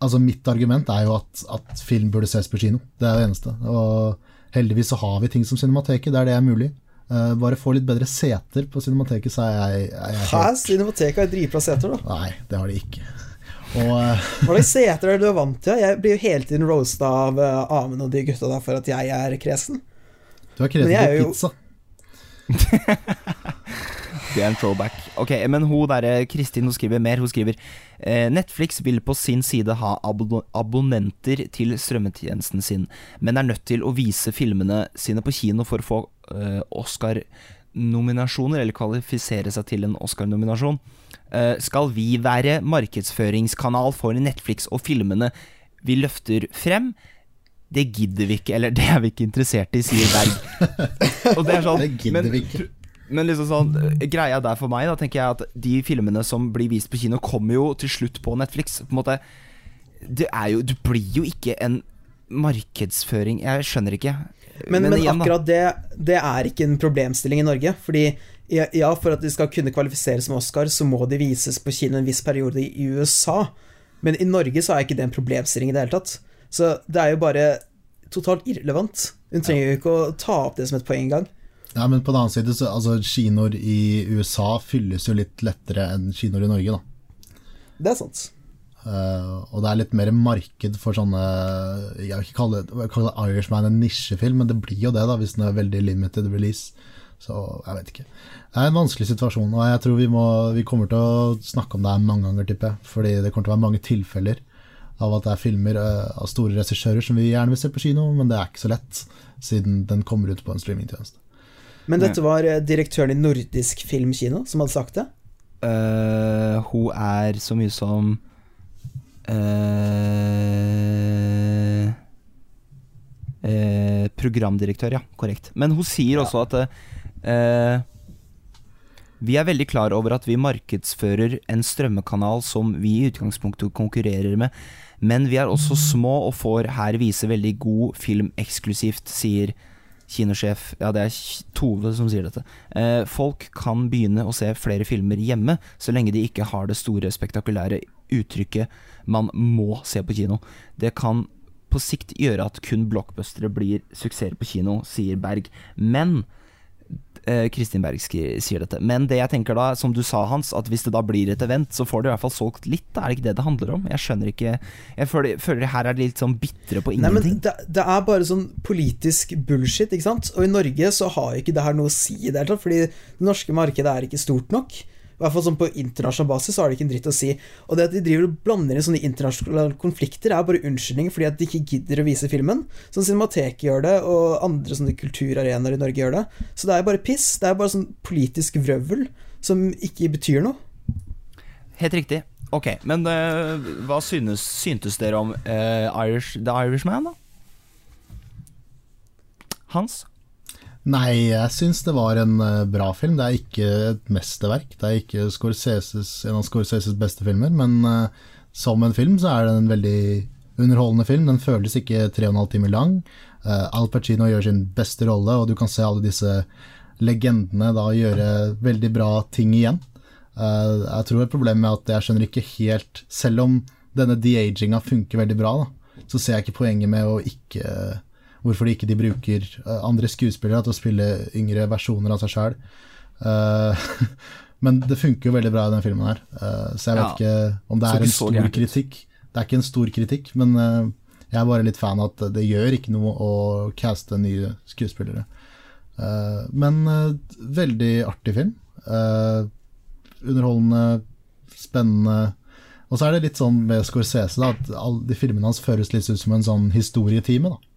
altså mitt argument er jo at, at film burde ses på kino. Det er det eneste. Og heldigvis så har vi ting som Cinemateket, der det er mulig. Uh, bare få litt bedre seter på Cinemateket, så er jeg, er jeg Hæ? helt Cinemateket har dritbra seter, da. Nei, det har de ikke. Og uh... Hva slags seter er det du er vant til? Jeg blir jo hele tiden roasta av uh, Amund og de gutta der for at jeg er kresen. du har kresen på pizza. jo-. Det er en throwback. Ok, men hun der, Kristin hun skriver mer. Hun skriver eh, Netflix vil på sin side ha abon abonnenter til strømmetjenesten sin, men er nødt til å vise filmene sine på kino for å få uh, Oscar-nominasjoner, eller kvalifisere seg til en Oscar-nominasjon. Uh, skal vi være markedsføringskanal for Netflix og filmene vi løfter frem? Det gidder vi ikke, eller det er vi ikke interessert i, sier Berg. Og det er sånn Det gidder men- vi ikke. Men liksom sånn, eh, greia der for meg, da tenker jeg at de filmene som blir vist på kino, kommer jo til slutt på Netflix. På en måte Det jo Du blir jo ikke en markedsføring Jeg skjønner ikke. Men, men, igjen, akkurat det, det er ikke en problemstilling i Norge. Fordi ja, ja, for at de skal kunne kvalifisere som Oscar, så må de vises på kino en viss periode i USA. Men i Norge så er ikke det en problemstilling i det hele tatt. Så det er jo bare totalt irrelevant. Hun trenger jo ikke å ta opp det som et poeng engang. Ja, men på den annen side, så altså, kinoer i USA fylles jo litt lettere enn kinoer i Norge, da. Det er sant. Uh, og det er litt mer marked for sånne Jeg vil ikke kalle, kalle Irishman en nisjefilm, men det blir jo det da hvis den er veldig limited release. Så jeg vet ikke. Det er en vanskelig situasjon, og jeg tror vi, må, vi kommer til å snakke om det her mange ganger, tipper jeg. Fordi det kommer til å være mange tilfeller av at det er filmer eh, av store regissører som vi gjerne vil se på kino, men det er ikke så lett, siden den kommer ut på en streamingtjeneste. Men dette var eh, direktøren i Nordisk Filmkino som hadde sagt det. Uh, hun er så mye som uh, uh, Programdirektør, ja. Korrekt. Men hun sier også at vi er veldig klar over at vi markedsfører en strømmekanal som vi i utgangspunktet konkurrerer med, men vi er også små og får her vise veldig god film eksklusivt, sier kinosjef Ja, det er Tove som sier dette. Eh, folk kan begynne å se flere filmer hjemme, så lenge de ikke har det store, spektakulære uttrykket 'man må se på kino'. Det kan på sikt gjøre at kun blockbustere blir suksesser på kino, sier Berg. Men Kristin Berg sier dette. Men det jeg tenker da, som du sa Hans, at hvis det da blir et event, så får du i hvert fall solgt litt. Da er det ikke det det handler om? Jeg skjønner ikke Jeg føler, føler her er de litt sånn bitre på ingenting. Nei, men det, det er bare sånn politisk bullshit, ikke sant? Og i Norge så har ikke det her noe å si i det hele tatt, fordi det norske markedet er ikke stort nok. I hvert fall sånn På internasjonal basis så har det ikke en dritt å si. Og det at de driver og blander inn sånne internasjonale konflikter, er bare unnskyldning fordi at de ikke gidder å vise filmen. Sånn Cinemateket gjør det, og andre sånne kulturarenaer i Norge gjør det. Så det er bare piss. Det er bare sånn politisk vrøvl som ikke betyr noe. Helt riktig. Ok, men uh, hva synes, syntes dere om uh, Irish, The Irishman, da? Hans? Nei, jeg syns det var en eh, bra film. Det er ikke et mesterverk. Det er ikke Scorseses, en av Scorseses beste filmer, men uh, som en film så er det en veldig underholdende film. Den føles ikke tre og en halv time lang. Uh, Al Pacino gjør sin beste rolle, og du kan se alle disse legendene da gjøre veldig bra ting igjen. Uh, jeg tror et problem er at jeg skjønner ikke helt Selv om denne de-aginga funker veldig bra, da, så ser jeg ikke poenget med å ikke Hvorfor de ikke de bruker eh, andre skuespillere til å spille yngre versjoner av seg sjøl. men det funker jo veldig bra i den filmen her, eh, så jeg vet Ja. ikke om det er en stor gærent kritikk. Det er ikke en stor kritikk, men eh, jeg er bare litt fan av at det gjør ikke noe å caste nye skuespillere. Eh, men eh, veldig artig film. Eh, underholdende, spennende. Og så er det litt sånn med Scorsese da, at alle de filmene hans føles litt ut som en sånn historietime. da.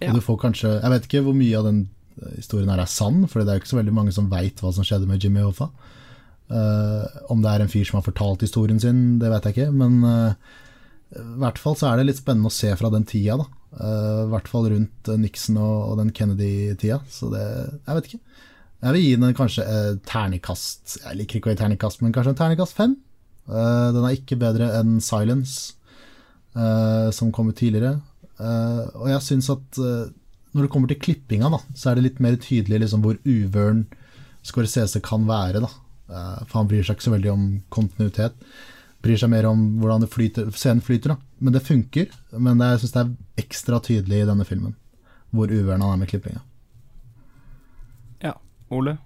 Ja. Du får kanskje Jeg vet ikke hvor mye av den eh, historien her er sann, for det er jo ikke så veldig mange som veit hva som skjedde med Jimmy Hoffa. Uh, om det er en fyr som har fortalt historien sin, det vet jeg ikke. Men uh, i hvert fall så er det litt spennende å se fra den tida, da. Uh, I hvert fall rundt Nixon og, og den Kennedy-tida. Så det Jeg vet ikke. Jeg vil gi den kanskje terningkast Jeg liker ikke å gi ternekast, men kanskje en ternekast fem. Den er ikke bedre enn Silence, som kom ut tidligere. Eh, og jeg syns at eh, når det kommer til klippinga, da, så er det litt mer tydelig liksom, hvor uvøren Scorsese kan være. Da. Eh, for han bryr seg ikke så veldig om kontinuitet. Bryr seg mer om hvordan det flyter, scenen flyter. Da. Men det funker. Men det, jeg syns det er ekstra tydelig i denne filmen hvor uvøren han er med klippinga. Ja. Ole?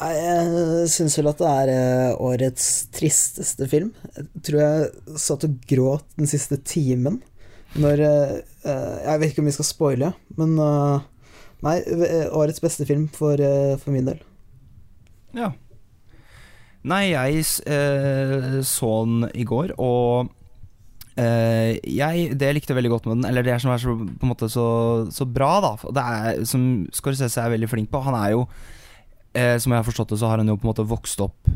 Jeg syns vel at det er årets tristeste film. Jeg tror jeg satt og gråt den siste timen når eh, eh, Jeg vet ikke om vi skal spoile, men eh, Nei, årets beste film for, for min del. Ja. Nei, jeg eh, så den i går, og eh, jeg, det jeg likte veldig godt med den, eller det som er så, på en måte så, så bra, da Det er, Som Scorsese er veldig flink på Han er jo, eh, som jeg har forstått det, så har han jo på en måte vokst opp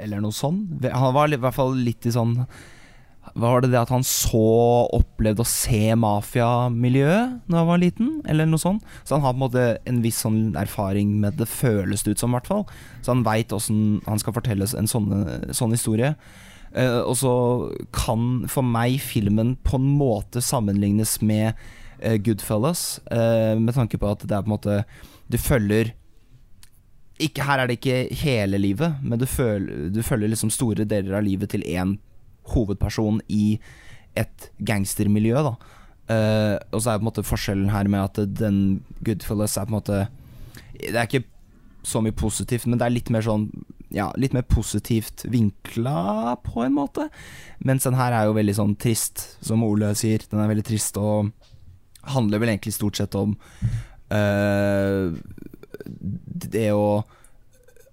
Eller noe sånn. Han var i hvert fall litt i sånn Var det det at han så opplevde å se mafiamiljøet da han var liten, eller noe sånt? Så han har på en måte en viss sånn erfaring med det, føles det ut som, i hvert fall. Så han veit åssen han skal fortelle en sånn, sånn historie. Uh, og så kan for meg filmen på en måte sammenlignes med uh, Goodfellas, uh, med tanke på at det er på en måte Du følger ikke, Her er det ikke hele livet, men du, føl, du følger liksom store deler av livet til én hovedperson i et gangstermiljø. da uh, Og så er på en måte forskjellen her med at den Goodfellas er på en måte Det er ikke så mye positivt, men det er litt mer sånn Ja, litt mer positivt vinkla, på en måte. Mens den her er jo veldig sånn trist, som Ole sier. Den er veldig trist og handler vel egentlig stort sett om uh, det å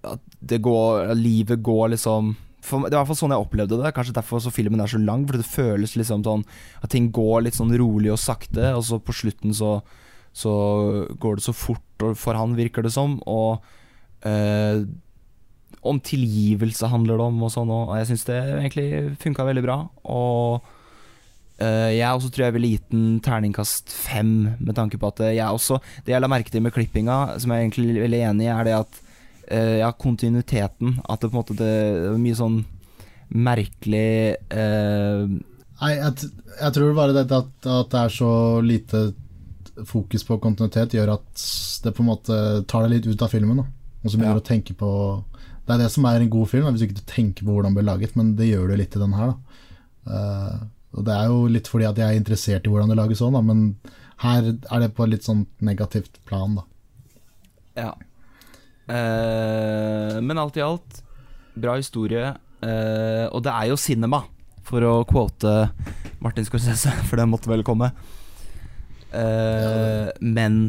At det går Livet går liksom for, Det var i hvert fall sånn jeg opplevde det. Kanskje derfor så filmen er så lang. For det føles liksom sånn at ting går litt sånn rolig og sakte, og så på slutten så så går det så fort for han, virker det som. Og eh, om tilgivelse handler det om, og sånn. Og jeg syns det egentlig funka veldig bra. Og eh, jeg også tror jeg ville gitt den terningkast fem, med tanke på at jeg også Det jeg la merke til med klippinga, som jeg er egentlig veldig enig i, er det at eh, ja, kontinuiteten. At det på en måte det, det er mye sånn merkelig eh, Nei, jeg, jeg tror bare dette at, at det er så lite fokus på kontinuitet, gjør at det på en måte tar deg litt ut av filmen. Da. Og så begynner Ja. å tenke på Det er det som er en god film, da, hvis du ikke tenker på hvordan den ble laget, men det gjør du litt i den her. Da. Eh, Og det er jo litt fordi at jeg er interessert i hvordan det lages òg, men her er det på et litt sånn negativt plan, da. Ja. Eh, men alt i alt, bra historie. Eh, og det er jo cinema, for å quote Martin Scorsese, for det måtte vel komme. Eh, men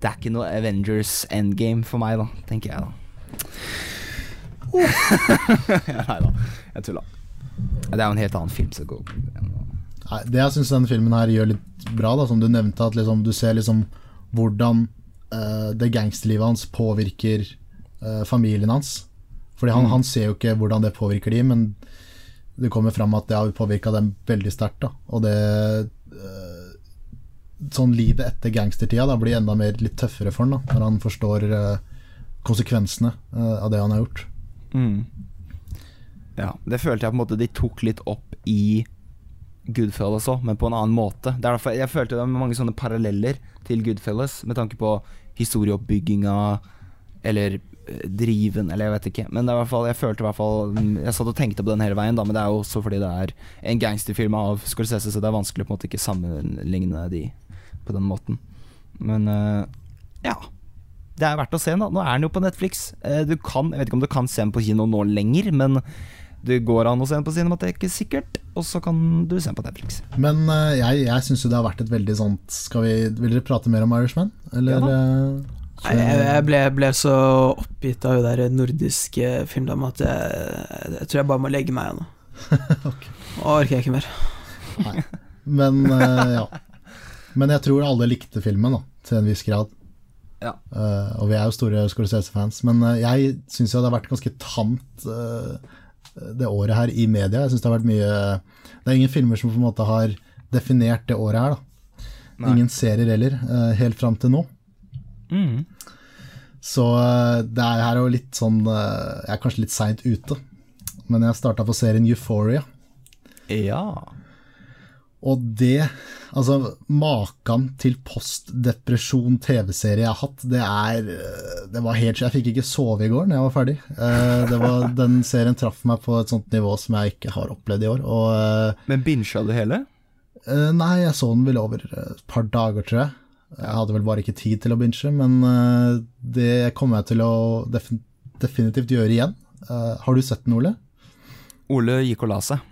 det er ikke noe Avengers endgame for meg, da, tenker jeg da. Nei da, jeg tulla. Det er jo en helt annen film går Nei, Det jeg syns denne filmen her gjør litt bra, da, som du nevnte, at liksom, du ser liksom hvordan eh, det gangsterlivet hans påvirker uh, familien hans. Fordi han, Mm. han ser jo ikke hvordan det påvirker de, men det kommer fram at det har påvirka dem veldig sterkt. Og det uh, Sånn livet etter gangstertida da blir enda mer litt tøffere for han da, når han forstår konsekvensene av det han har gjort. Mm. Ja, det følte jeg på en måte de tok litt opp i Goodfellas òg, men på en annen måte. Er derfor jeg følte det var mange sånne paralleller til Goodfellas, med tanke på historieoppbygginga eller eh, driven, eller jeg vet ikke. Men fall, jeg følte i hvert fall Jeg satt og tenkte på den hele veien, da, men det er jo også fordi det er en gangsterfilm av Scorsese, så det er vanskelig på en måte ikke sammenligne de på den måten. Men eh, ja. Det er verdt å se. da Nå er den jo på Netflix. Eh, Du kan, Jeg vet ikke om du kan se den på kino nå lenger, men det går an å se den på Cinemateket, sikkert. Og så kan du se den på Netflix. Men uh, jeg, jeg syns jo det har vært et veldig sånt Skal vi, Vil dere prate mer om Irishman? Eller Ja eh, Nei, jeg, jeg ble, ble så oppgitt av det nordiske filmdama at jeg, jeg tror jeg bare må legge meg igjen nå. Ok. Orker jeg ikke mer. Men uh, ja. Men jeg tror alle likte filmen, da, til en viss grad. Ja. Uh, og vi er jo store Scorsese-fans. Men uh, jeg syns jo det har vært ganske tamt eh, det året her i media. Jeg synes Det har vært mye Det er ingen filmer som på en måte har definert det året her, da. Nei. Ingen serier heller, eh, helt fram til nå. Mm. Så eh, det er her jo litt sånn eh, Jeg er kanskje litt seint ute. Men jeg starta på serien Euphoria. Ja. Og det, altså Maken til postdepresjon TV-serie jeg har hatt, det er øh, Det var helt Jeg fikk ikke sove i går når jeg var ferdig. Eh, Det var, den serien traff meg på et sånt nivå som jeg ikke har opplevd i år. Og øh, Men binsja du hele? nei, jeg så den vel over et par dager, tror jeg. Jeg hadde vel bare ikke tid til å binche, men det kommer jeg til å definitivt gjøre igjen. Eh, har du sett den, Ole? Ole gikk og la seg.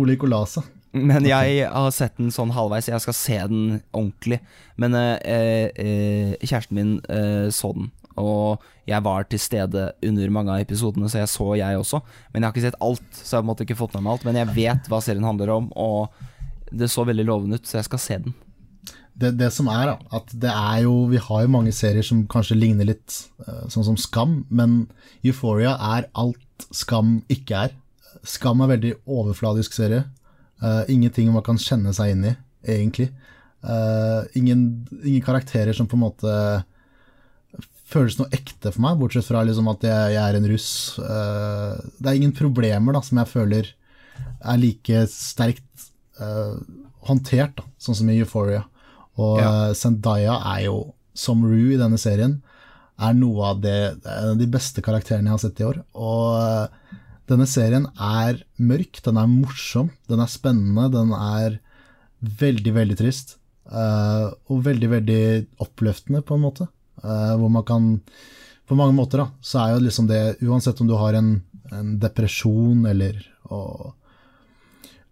Ole gikk og la seg. Men jeg har sett den sånn halvveis. Jeg skal se den ordentlig. Men eh, eh, kjæresten min eh, så den, og jeg var til stede under mange av episodene, så jeg så jeg også. Men jeg har ikke sett alt, så jeg har på en måte ikke fått med meg alt. Men jeg vet hva serien handler om, og det så veldig lovende ut, så jeg skal se den. det, det som er, da, at det er jo Vi har jo mange serier som kanskje ligner litt eh, sånn som Skam, men Euphoria er alt Skam ikke er. Skam er en veldig overfladisk serie. Eh, ingenting man kan kjenne seg inn i, egentlig. Uh, ingen, ingen karakterer som på en måte føles noe ekte for meg, bortsett fra liksom at jeg, jeg er en russ. Uh, det er ingen problemer da, som jeg føler er like sterkt uh, håndtert, da, sånn som i Euphoria. Og Ja. Zendaya er jo, som Rue i denne serien, er noe av det, de beste karakterene jeg har sett i år. Og denne serien er mørk, den er morsom, den er spennende, den er veldig, veldig trist. Uh, og veldig, veldig oppløftende, på en måte. Uh, hvor man kan På mange måter, da, så er jo liksom det Uansett om du har en, en depresjon eller og,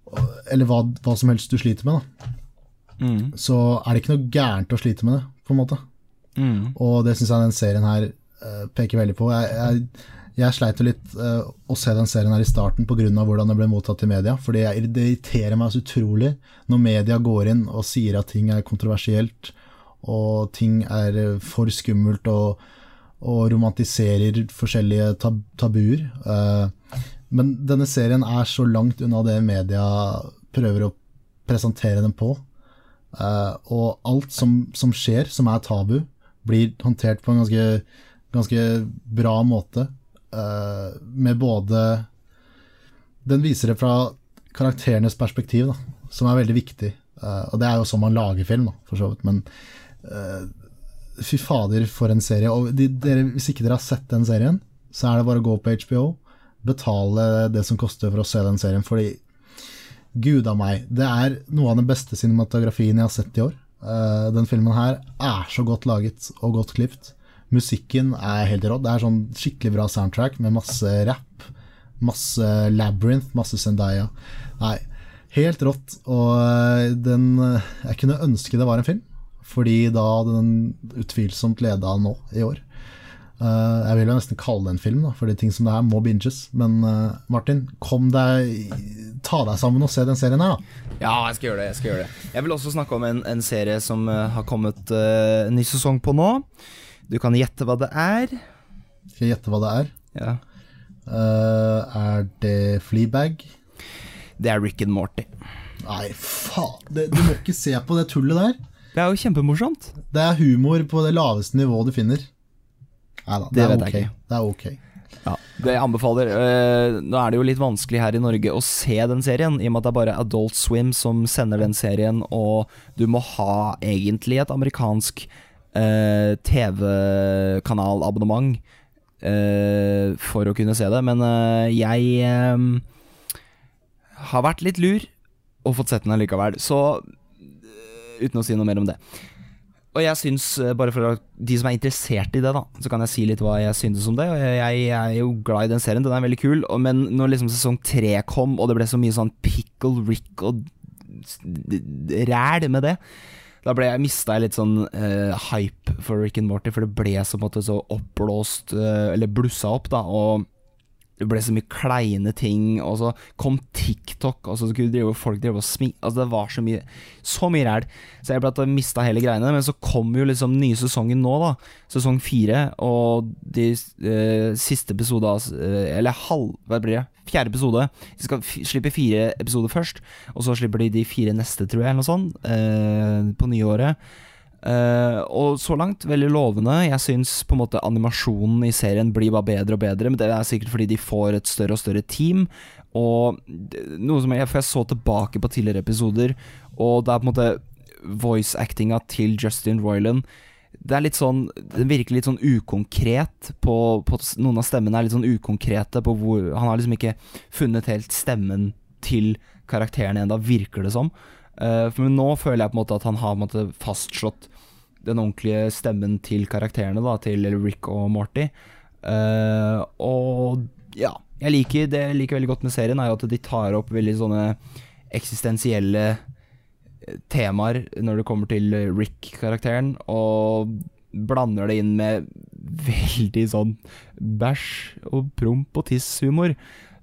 og, Eller hva, hva som helst du sliter med, da, Mm. så er det ikke noe gærent å slite med det, på en måte. Mm. Og det syns jeg den serien her uh, peker veldig på. Jeg, jeg, jeg sleit jo litt uh, å se den serien her i starten pga. hvordan det ble mottatt i media. Fordi jeg, det irriterer meg så utrolig når media går inn og sier at ting er kontroversielt, og ting er for skummelt, og, og romantiserer forskjellige tab tabuer. Uh, men denne serien er så langt unna det media prøver å presentere den på. Uh, og alt som, som skjer, som er tabu, blir håndtert på en ganske, ganske bra måte. Eh, med både Den viser det fra karakterenes perspektiv, da, som er veldig viktig. Uh, og det er jo sånn man lager film, da, for så vidt. Men uh, fy fader, for en serie. Og de, dere, hvis ikke dere har sett den serien, så er det bare å gå på HBO, betale det som koster for å se den serien. Fordi Gud a meg. Det er noe av den beste cinematografien jeg har sett i år. Uh, den filmen her er så godt laget og godt klipt. Musikken er helt rå. Det er sånn skikkelig bra soundtrack med masse rap. Masse Labyrinth, masse Zendaya. Nei, helt rått. Og eh, den eh, Jeg kunne ønske det var en film, fordi da hadde den utvilsomt leda nå i år. Eh, jeg vil jo nesten kalle det en film, da, fordi ting som det her må binges. Men Martin, kom deg ta deg sammen og se den serien her, da. Ja, jeg skal gjøre det. Jeg skal gjøre det Jeg vil også snakke om en, en serie som har kommet uh, ny sesong på nå. Du kan gjette hva det er. Skal jeg gjette hva det er? Ja. Uh, er det Fleabag? Det er Rick and Morty. Nei, faen. Det, du må ikke se på det tullet der. Det er jo kjempemorsomt. Det er humor på det laveste nivået du finner. Nei da, det, Det er ikke. Det er ok. Ja, det jeg anbefaler. Uh, nå er det jo litt vanskelig her i Norge å se den serien, i og med at det er bare Adult Swim som sender den serien, og du må ha egentlig et amerikansk eh, TV-kanalabonnement eh, for å kunne se det, men eh, jeg eh, har vært litt lur og fått sett den allikevel, så eh, uten å si noe mer om det. Og jeg syns, eh, bare for de som er interessert i det, da, så kan jeg si litt hva jeg synes om det. Og jeg, er jo glad i den serien, den er veldig kul. Men når liksom sesong tre kom, og det ble så mye sånn pickle rick og ræl med det, da ble jeg, mista litt sånn uh, hype for Rick and Morty, for det ble så, måte, så oppblåst, uh, eller blussa opp, da. Og det ble så mye kleine ting, og så kom TikTok, og så skulle drive, folk drive og smi... Altså, det var så mye Så mye ræl. Så jeg ble at mista hele greiene. Men så kom jo liksom nye sesongen nå, da. Sesong fire, og de uh, siste episode av Eller halv... Hva blir det? Fjerde episode. De skal slippe fire episoder først, og så slipper de de fire neste, tror jeg, eller noe sånt, eh, på nyåret. Uh, og så langt veldig lovende. Jeg syns på en måte animasjonen i serien blir bare bedre og bedre, men det er sikkert fordi de får et større og større team. Og noe som jeg, For jeg så tilbake på tidligere episoder, og det er på en måte voice-actinga til Justin Roiland det er litt sånn Den virker litt sånn ukonkret på, på Noen av stemmene er litt sånn ukonkrete på hvor Han har liksom ikke funnet helt stemmen til karakteren ennå, virker det som. Uh, for nå føler jeg på en måte at han har måte fastslått den ordentlige stemmen til karakterene, da, til Rick og Morty. Uh, og ja, jeg liker det jeg liker veldig godt med serien, er jo at de tar opp veldig sånne eksistensielle temaer når det kommer til Rick-karakteren, og blander det inn med veldig sånn bæsj og promp og tiss-humor.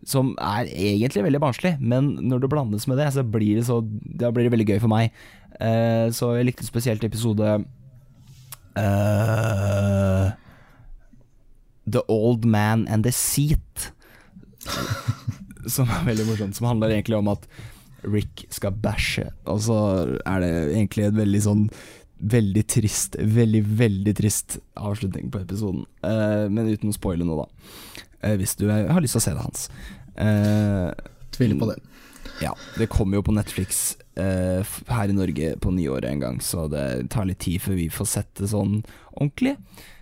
Som er egentlig veldig barnslig, men når det blandes med det, så blir det, så, da blir det veldig gøy for meg. Uh, så jeg likte spesielt episode uh, The Old Man and the Seat. som er veldig morsomt. Som handler egentlig om at Rick skal bæsje, og så er det egentlig en veldig sånn Veldig trist, veldig, veldig trist avslutning på episoden. Uh, men uten å spoile noe, da. Uh, hvis du er, har lyst til å se det, Hans. Uh, Tviler på det. ja, det kommer jo på Netflix her i Norge på nyåret en gang, så det tar litt tid før vi får sett det sånn ordentlig.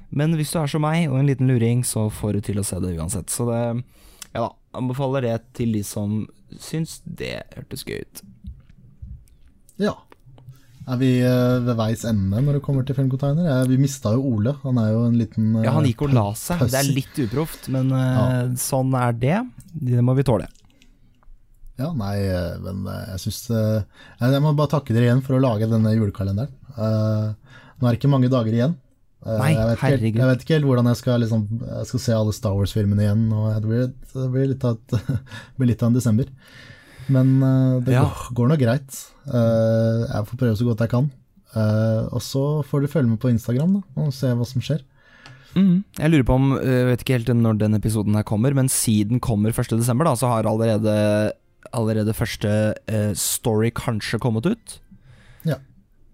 Men hvis du er som meg og en liten luring, så får du til å se det uansett. Så det Ja da, anbefaler det til de som syns det hørtes gøy ut. Ja. Er vi eh, ved veis ende når det kommer til Filmcontainer? Vi mista jo Ole. Han er jo en liten eh, Ja, han gikk og la seg. Det er litt uproft, men eh, Ja. sånn er det. Det må vi tåle. Ja, nei, men jeg syns Jeg må bare takke dere igjen for å lage denne julekalenderen. Nå er det ikke mange dager igjen. Eh, Nei, jeg, vet ikke, helt- jeg vet ikke helt hvordan jeg skal, liksom, jeg skal se alle Star Wars-filmene igjen. Og det, blir, det blir litt av et, blir litt av en desember. Men eh, det Ja. går, går nå greit. Eh, jeg får prøve så godt jeg kan. Og så får du følge med på Instagram da, og se hva som skjer. Mm. Jeg lurer på om Jeg vet ikke helt når den episoden her kommer, men siden kommer 1. desember, da, så har allerede Allerede første story kanskje kommet ut.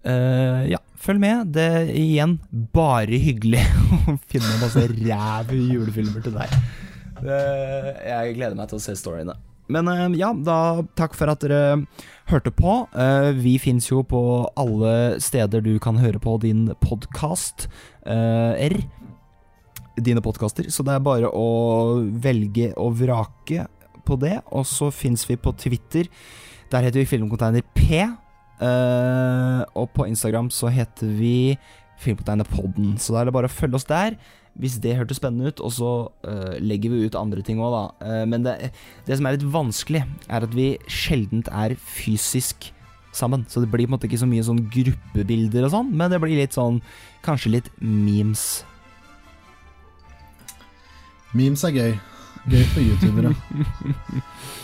Eh, ja, følg med. Det er igjen bare hyggelig å finne masse ræv julefilmer til deg. Uh, jeg gleder meg til å se storyene. Men uh, ja, da takk for at dere hørte på. Eh, vi fins jo på alle steder du kan høre på din podkast. R dine podkaster, så det er bare å velge og vrake på det. Og så fins vi på Twitter. Der heter vi Filmcontainer P. eh, og på Instagram så heter vi Filmcontainerpodden. Så da er det bare å følge oss der. Hvis det hørtes spennende ut. Og så uh, legger vi ut andre ting òg, da. Uh, men det, det som er litt vanskelig, er at vi sjeldent er fysisk sammen. Så det blir på en måte ikke så mye sånn gruppebilder og sånn, men det blir litt sånn Kanskje litt memes. Memes er gøy. Gøy for youtubere.